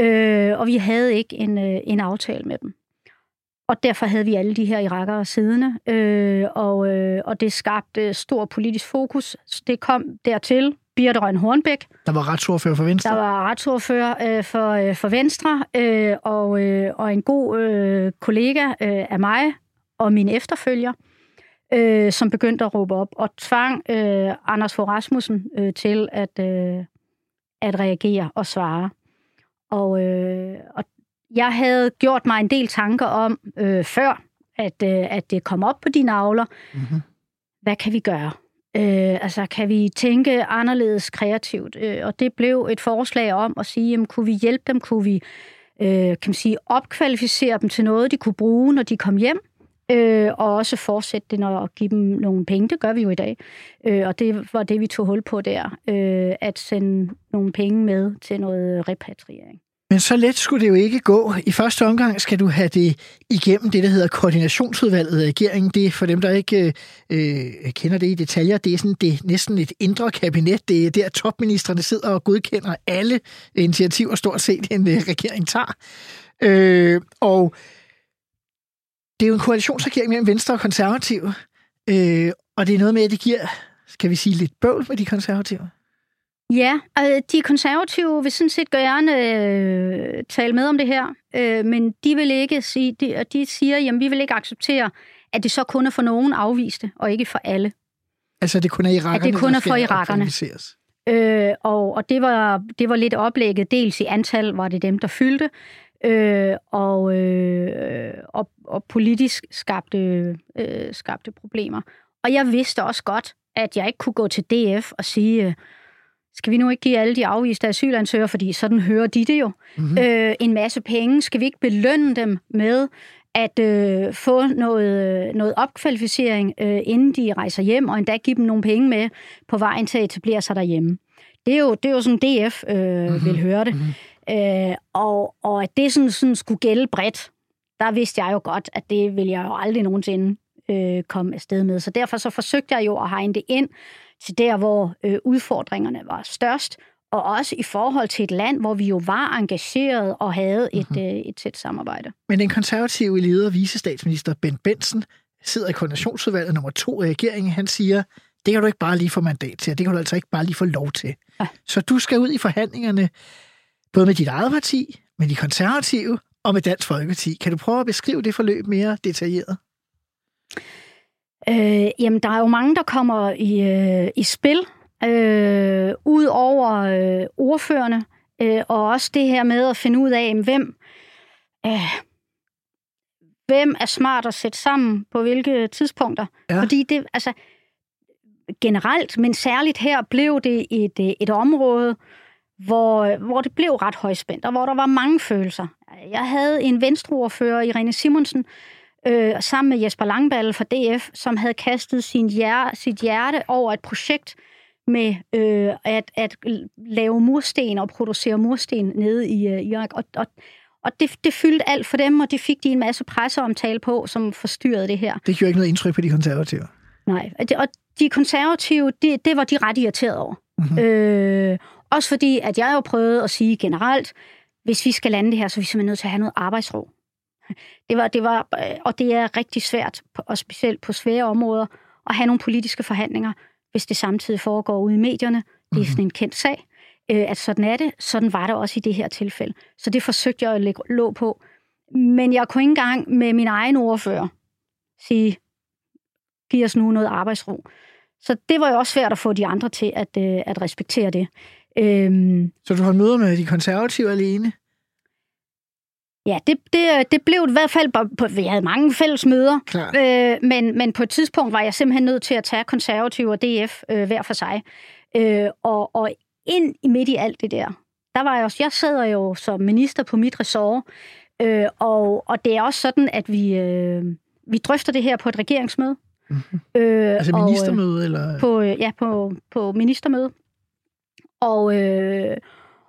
Øh, og vi havde ikke en, øh, en aftale med dem. Og derfor havde vi alle de her irakere siddende, øh, og, øh, og det skabte stor politisk fokus. Det kom dertil, Birte Røn Hornbæk. Der var retsordfører for Venstre. Der var retsordfører øh, for, øh, for Venstre, øh, og, øh, og en god øh, kollega øh, af mig og min efterfølger, øh, som begyndte at råbe op og tvang øh, Anders Fogh Rasmussen øh, til at, øh, at reagere og svare. Og, øh, og jeg havde gjort mig en del tanker om øh, før, at, øh, at det kom op på dine navler. Mm-hmm. Hvad kan vi gøre? Øh, altså, kan vi tænke anderledes kreativt? Øh, og det blev et forslag om at sige, jamen, kunne vi hjælpe dem? Kunne vi øh, kan man sige, opkvalificere dem til noget, de kunne bruge, når de kom hjem? Øh, og også fortsætte det, når at give dem nogle penge. Det gør vi jo i dag. Øh, og det var det, vi tog hul på der. Øh, at sende nogle penge med til noget repatriering. Men så let skulle det jo ikke gå. I første omgang skal du have det igennem det, der hedder koordinationsudvalget af regeringen. Det er for dem, der ikke øh, kender det i detaljer. Det er, sådan, det er næsten et indre kabinet. Det er der, topministerne sidder og godkender alle initiativer, stort set en øh, regering tager. Øh, og det er jo en koalitionsregering mellem Venstre og Konservative. Øh, og det er noget med, at det giver, skal vi sige, lidt bøvl med de konservative. Ja, og de konservative vil sådan set gerne øh, tale med om det her, øh, men de vil ikke sige, de, de siger, jamen vi vil ikke acceptere, at det så kun er for nogen afviste, og ikke for alle. Altså det kun er irakerne, at det kun er for irakerne. Øh, og og det, var, det var lidt oplægget, dels i antal var det dem, der fyldte, øh, og, øh, og, og politisk skabte, øh, skabte problemer. Og jeg vidste også godt, at jeg ikke kunne gå til DF og sige, øh, skal vi nu ikke give alle de afviste asylansøgere, fordi sådan hører de det jo, mm-hmm. øh, en masse penge? Skal vi ikke belønne dem med at øh, få noget, noget opkvalificering, øh, inden de rejser hjem, og endda give dem nogle penge med på vejen til at etablere sig derhjemme? Det er jo, det er jo sådan, DF øh, mm-hmm. vil høre det. Mm-hmm. Øh, og, og at det sådan, sådan skulle gælde bredt, der vidste jeg jo godt, at det ville jeg jo aldrig nogensinde øh, komme afsted med. Så derfor så forsøgte jeg jo at hegne det ind, til der, hvor øh, udfordringerne var størst, og også i forhold til et land, hvor vi jo var engageret og havde et, mm-hmm. øh, et tæt samarbejde. Men den konservative leder, visestatsminister Ben Benson, sidder i koordinationsudvalget nummer to i regeringen. Han siger, det kan du ikke bare lige få mandat til, og det kan du altså ikke bare lige få lov til. Ja. Så du skal ud i forhandlingerne, både med dit eget parti, med de konservative og med Dansk Folkeparti. Kan du prøve at beskrive det forløb mere detaljeret? Øh, jamen, der er jo mange, der kommer i, øh, i spil, øh, ud over øh, ordførende, øh, og også det her med at finde ud af, hvem, øh, hvem er smart at sætte sammen på hvilke tidspunkter. Ja. Fordi det, altså, generelt, men særligt her, blev det et, øh, et område, hvor, hvor det blev ret højspændt, og hvor der var mange følelser. Jeg havde en venstreordfører, Irene Simonsen, øh, sammen med Jesper Langballe fra DF, som havde kastet sin hjerte, sit hjerte over et projekt med øh, at, at lave mursten og producere mursten nede i øh, Irak. Og, og, og det, det fyldte alt for dem, og det fik de en masse presseomtale på, som forstyrrede det her. Det gjorde ikke noget indtryk på de konservative? Nej, og de konservative, det, det var de ret irriteret over. Mm-hmm. Øh, også fordi, at jeg jo prøvede at sige generelt, hvis vi skal lande det her, så er vi simpelthen nødt til at have noget arbejdsro. Det var, det var, og det er rigtig svært, og specielt på svære områder, at have nogle politiske forhandlinger, hvis det samtidig foregår ude i medierne. Det er sådan en kendt sag, øh, at sådan er det. Sådan var det også i det her tilfælde. Så det forsøgte jeg at lægge låg på. Men jeg kunne ikke engang med min egen ordfører sige, giv os nu noget arbejdsro. Så det var jo også svært at få de andre til at, øh, at respektere det. Øhm, Så du har møder med de konservative alene? Ja, det, det, det blev i hvert fald, på, vi havde mange fælles møder, Klart. øh, men, men på et tidspunkt var jeg simpelthen nødt til at tage konservative og DF øh, hver for sig. Øh, og, og ind i midt i alt det der, der var jeg også, jeg sidder jo som minister på mit ressort, øh, og, og det er også sådan, at vi, øh, vi drøfter det her på et regeringsmøde. Mhm. Øh, Altså og, øh, ministermøde, eller? på, øh, ja, på, på ministermøde. Og, øh,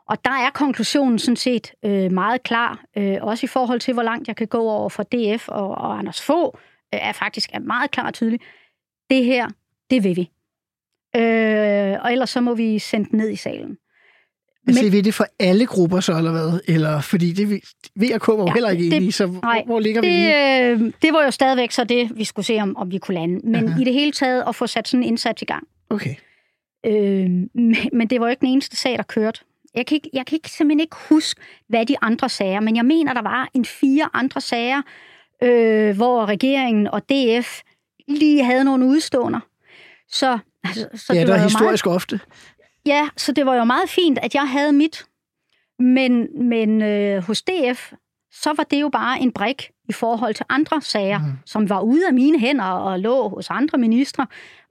og der er konklusionen sådan set øh, meget klar, øh, også i forhold til, hvor langt jeg kan gå over for DF og, og Anders Få, øh, er faktisk er meget klar og tydelig. Det her, det vil vi. Øh, og ellers så må vi sende den ned i salen. Altså, ved det for alle grupper så, eller hvad? Eller, fordi det, VK var jo Ja, heller ikke det- enige, så nej, hvor, hvor ligger vi lige? Det, øh, det var jo stadigvæk så det, vi skulle se, om, om vi kunne lande. Men Aha. i det hele taget at få sat sådan en indsats i gang. Okay. Øh, men, men det var jo ikke den eneste sag, der kørte. Jeg kan, ikke, jeg kan ikke, simpelthen ikke huske, hvad de andre sager, men jeg mener, der var en fire andre sager, øh, hvor regeringen og DF lige havde nogle udståender. Så, altså, så ja, det der var er jo historisk ofte. Meget, ja, så det var jo meget fint, at jeg havde mit. Men, men øh, hos DF, så var det jo bare en brik i forhold til andre sager, mm. som var ude af mine hænder og lå hos andre ministre,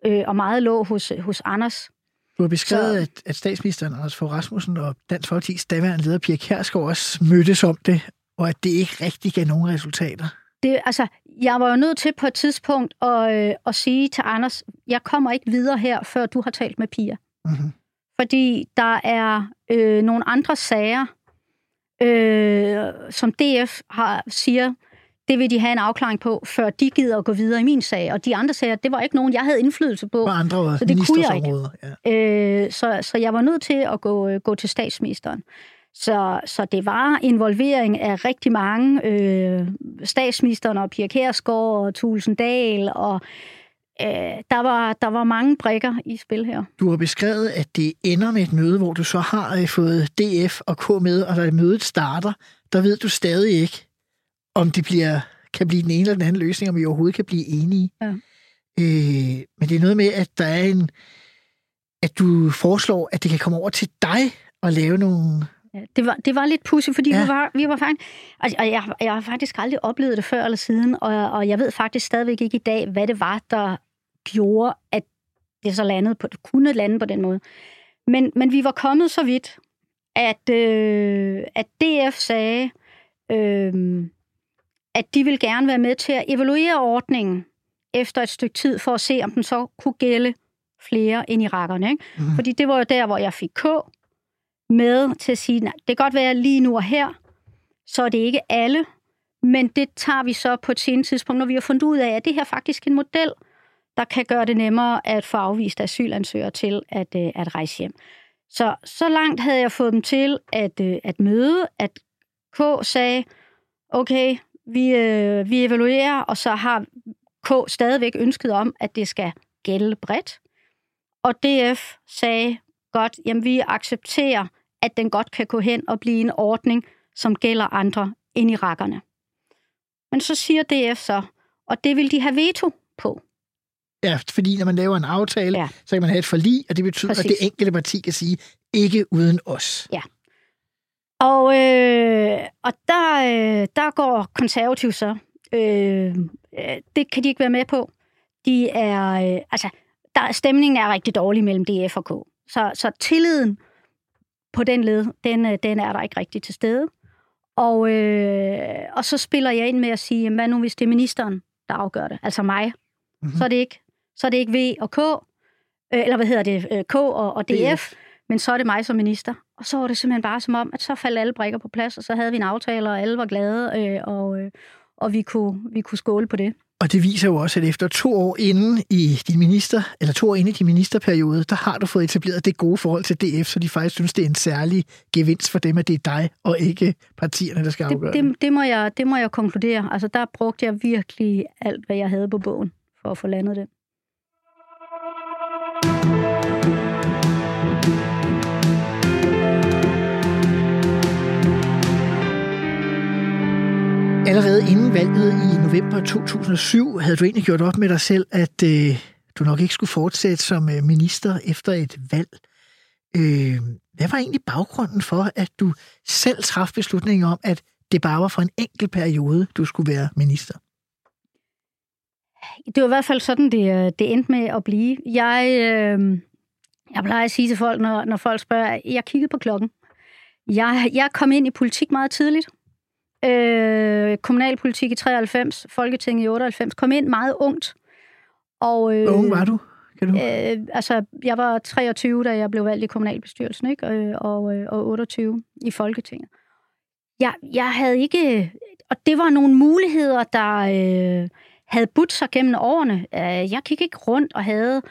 øh, og meget lå hos, hos Anders. Du har beskrevet, Så- at, at statsministeren Anders Fogh Rasmussen og Dansk Folkeparti's daværende leder Pia Kjærsgaard også mødtes om det, og at det ikke rigtig gav nogen resultater. det, altså, jeg var jo nødt til på et tidspunkt at, øh, at sige til Anders, jeg kommer ikke videre her, før du har talt med Pia. Mhm. Fordi der er øh, nogle andre sager, øh, som DF har, siger, det vil de have en afklaring på, før de gider at gå videre i min sag. Og de andre sager, det var ikke nogen, jeg havde indflydelse på. Og andre Så det kunne jeg ikke. Ja. Øh, så, så jeg var nødt til at gå, øh, gå til statsministeren. Så, så det var involvering af rigtig mange. Øh, statsministeren og Pia Kærsgaard og Tulsendal, og øh, der, var, der var mange brikker i spil her. Du har beskrevet, at det ender med et møde, hvor du så har øh, fået DF og K med, og da mødet starter, der ved du stadig ikke, om det bliver, kan blive den ene eller den anden løsning, om vi overhovedet kan blive enige. Ja. Øh, men det er noget med, at der er en, at du foreslår, at det kan komme over til dig og lave nogle... Ja, det, var, det var lidt pussy, fordi Ja. vi, var, vi var faktisk... Og og jeg, jeg har faktisk aldrig oplevet det før eller siden, og, og jeg ved faktisk stadigvæk ikke i dag, hvad det var, der gjorde, at det så landede på, kunne lande på den måde. Men, men vi var kommet så vidt, at, øh, at DF sagde, øh, at de vil gerne være med til at evaluere ordningen efter et stykke tid, for at se, om den så kunne gælde flere end irakerne. Ikke? Mhm. Fordi det var jo der, hvor jeg fik K med til at sige, nej, det kan godt være lige nu og her, så er det ikke alle, men det tager vi så på et senere tidspunkt, når vi har fundet ud af, at det her faktisk er en model, der kan gøre det nemmere at få afvist asylansøgere til at, øh, at rejse hjem. Så, så langt havde jeg fået dem til at, øh, at møde, at K sagde, okay, vi, øh, vi evaluerer, og så har K stadigvæk ønsket om, at det skal gælde bredt. Og DF sagde, godt, jamen vi accepterer, at den godt kan gå hen og blive en ordning, som gælder andre end irakerne. Men så siger DF så, og det vil de have veto på. Ja, fordi når man laver en aftale, ja. Ja. så kan man have et forlig, og det betyder, Præcis. At det enkelte parti kan sige, ikke uden os. Og, øh, og der, øh, der går konservativ så. Øh, det kan de ikke være med på. De er, øh, altså, der, stemningen er rigtig dårlig mellem DF og K. Så, så tilliden på den led, den, øh, den er der ikke rigtig til stede. Og, øh, og så spiller jeg ind med at sige, hvad nu hvis det er ministeren, der afgør det? Altså mig. Mhm. Mm-hmm. Så, er det ikke, så er det ikke V og K, øh, eller hvad hedder det, øh, K og, og DF, DF. Men så er det mig som minister. Og så var det simpelthen bare som om, at så faldt alle brikker på plads, og så havde vi en aftale, og alle var glade, øh, og, øh, og vi, kunne, vi kunne skåle på det. Og det viser jo også, at efter to år inden i din minister, eller to år inde i din ministerperiode, der har du fået etableret det gode forhold til DF, så de faktisk synes, det er en særlig gevinst for dem, at det er dig, og ikke partierne, der skal afgøre Det, det. det, det, må jeg, det må jeg konkludere. Altså, der brugte jeg virkelig alt, hvad jeg havde på bogen, for at få landet det. Allerede inden valget i november 2007 havde du egentlig gjort op med dig selv, at øh, du nok ikke skulle fortsætte som øh, minister efter et valg. Øh, hvad var egentlig baggrunden for, at du selv traf beslutningen om, at det bare var for en enkelt periode, du skulle være minister? Det var i hvert fald sådan, det, øh, det endte med at blive. Jeg, øh, jeg plejer at sige til folk, når, når folk spørger, jeg kiggede på klokken. Jeg, jeg kom ind i politik meget tidligt. Øh, kommunalpolitik i 93, Folketinget i 98. Kom ind meget ungt. Og, øh, Hvor ung var du? Kan du? Øh, altså, jeg var 23, da jeg blev valgt i kommunalbestyrelsen, ikke? Øh, og, øh, og 28 i Folketinget. Jeg, jeg havde ikke... Og det var nogle muligheder, der øh, havde budt sig gennem årene. Øh, jeg gik ikke rundt og havde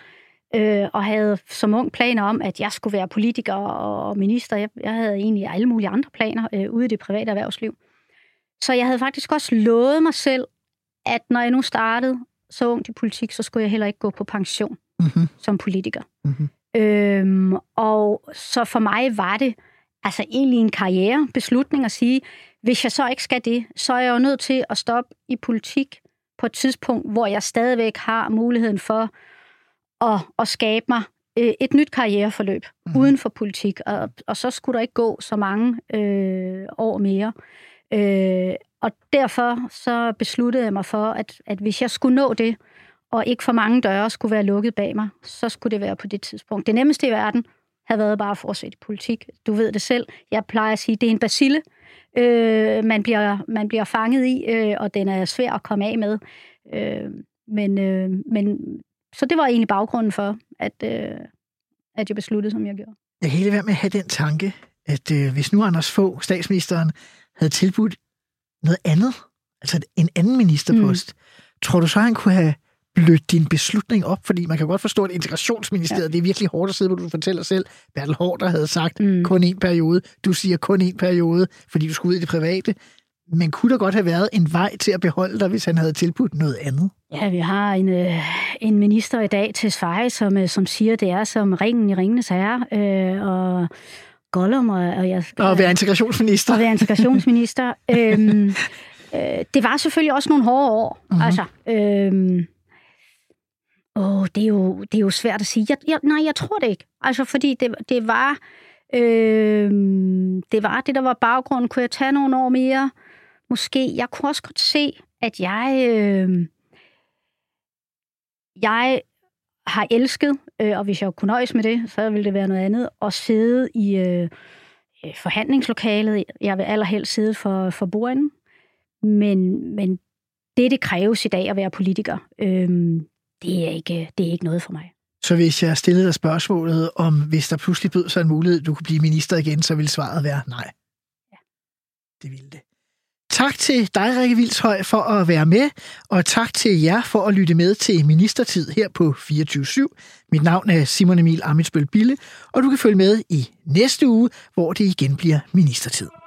øh, og havde som ung planer om, at jeg skulle være politiker og minister. Jeg, jeg havde egentlig alle mulige andre planer øh, ude i det private erhvervsliv. Så jeg havde faktisk også lovet mig selv, at når jeg nu startede så ungt i politik, så skulle jeg heller ikke gå på pension mm-hmm. som politiker. Mm-hmm. Øhm, og så for mig var det altså egentlig en karrierebeslutning at sige, hvis jeg så ikke skal det, så er jeg jo nødt til at stoppe i politik på et tidspunkt, hvor jeg stadigvæk har muligheden for at, at skabe mig øh, et nyt karriereforløb mm. uden for politik, og, og så skulle der ikke gå så mange øh, år mere. Øh, og derfor så besluttede jeg mig for, at, at hvis jeg skulle nå det, og ikke for mange døre skulle være lukket bag mig, så skulle det være på det tidspunkt. Det nemmeste i verden havde været bare at fortsætte i politik. Du ved det selv. Jeg plejer at sige, at det er en basille, øh, man, bliver, man bliver fanget i, øh, og den er svær at komme af med. Øh, men, øh, men så det var egentlig baggrunden for, at, øh, at jeg besluttede, som jeg gjorde. Jeg kan ikke være med at have den tanke, at øh, hvis nu Anders få statsministeren, havde tilbudt noget andet, altså en anden ministerpost, mm. tror du så, han kunne have blødt din beslutning op? Fordi man kan godt forstå, at integrationsministeriet, ja. det er virkelig hårdt at sidde på, du fortæller selv. Bertel Hård, der havde sagt mm. kun en periode. Du siger kun en periode, fordi du skulle ud i det private. Men kunne der godt have været en vej til at beholde dig, hvis han havde tilbudt noget andet? Ja, vi har en, øh, en minister i dag til Sverige, som, øh, som siger, det er som ringen i ringenes herre. Øh, og Gollum, og, og jeg. Og være integrationsminister. Og være integrationsminister. øhm, øh, det var selvfølgelig også nogle hårde år. Mm-hmm. Altså, øhm, åh, det, er jo, det er jo svært at sige. Jeg, jeg, nej, jeg tror det ikke. Altså, fordi det, det var... Øh, det var det, der var baggrunden. Kunne jeg tage nogle år mere? Måske. Jeg kunne også godt se, at jeg... Øh, jeg har elsket, øh, og hvis jeg kunne nøjes med det, så ville det være noget andet, at sidde i øh, øh, forhandlingslokalet. Jeg vil allerhelst sidde for, for bordenden. Men, men det, det kræves i dag at være politiker, øh, det, er ikke, det er ikke noget for mig. Så hvis jeg stillede dig spørgsmålet om, hvis der pludselig bød sig en mulighed, du kunne blive minister igen, så ville svaret være nej. Ja. Det ville det. Tak til dig, Rikke Vildshøj, for at være med, og tak til jer for at lytte med til Ministertid her på 24-7. Mit navn er Simon Emil Amitsbøl Bille, og du kan følge med i næste uge, hvor det igen bliver Ministertid.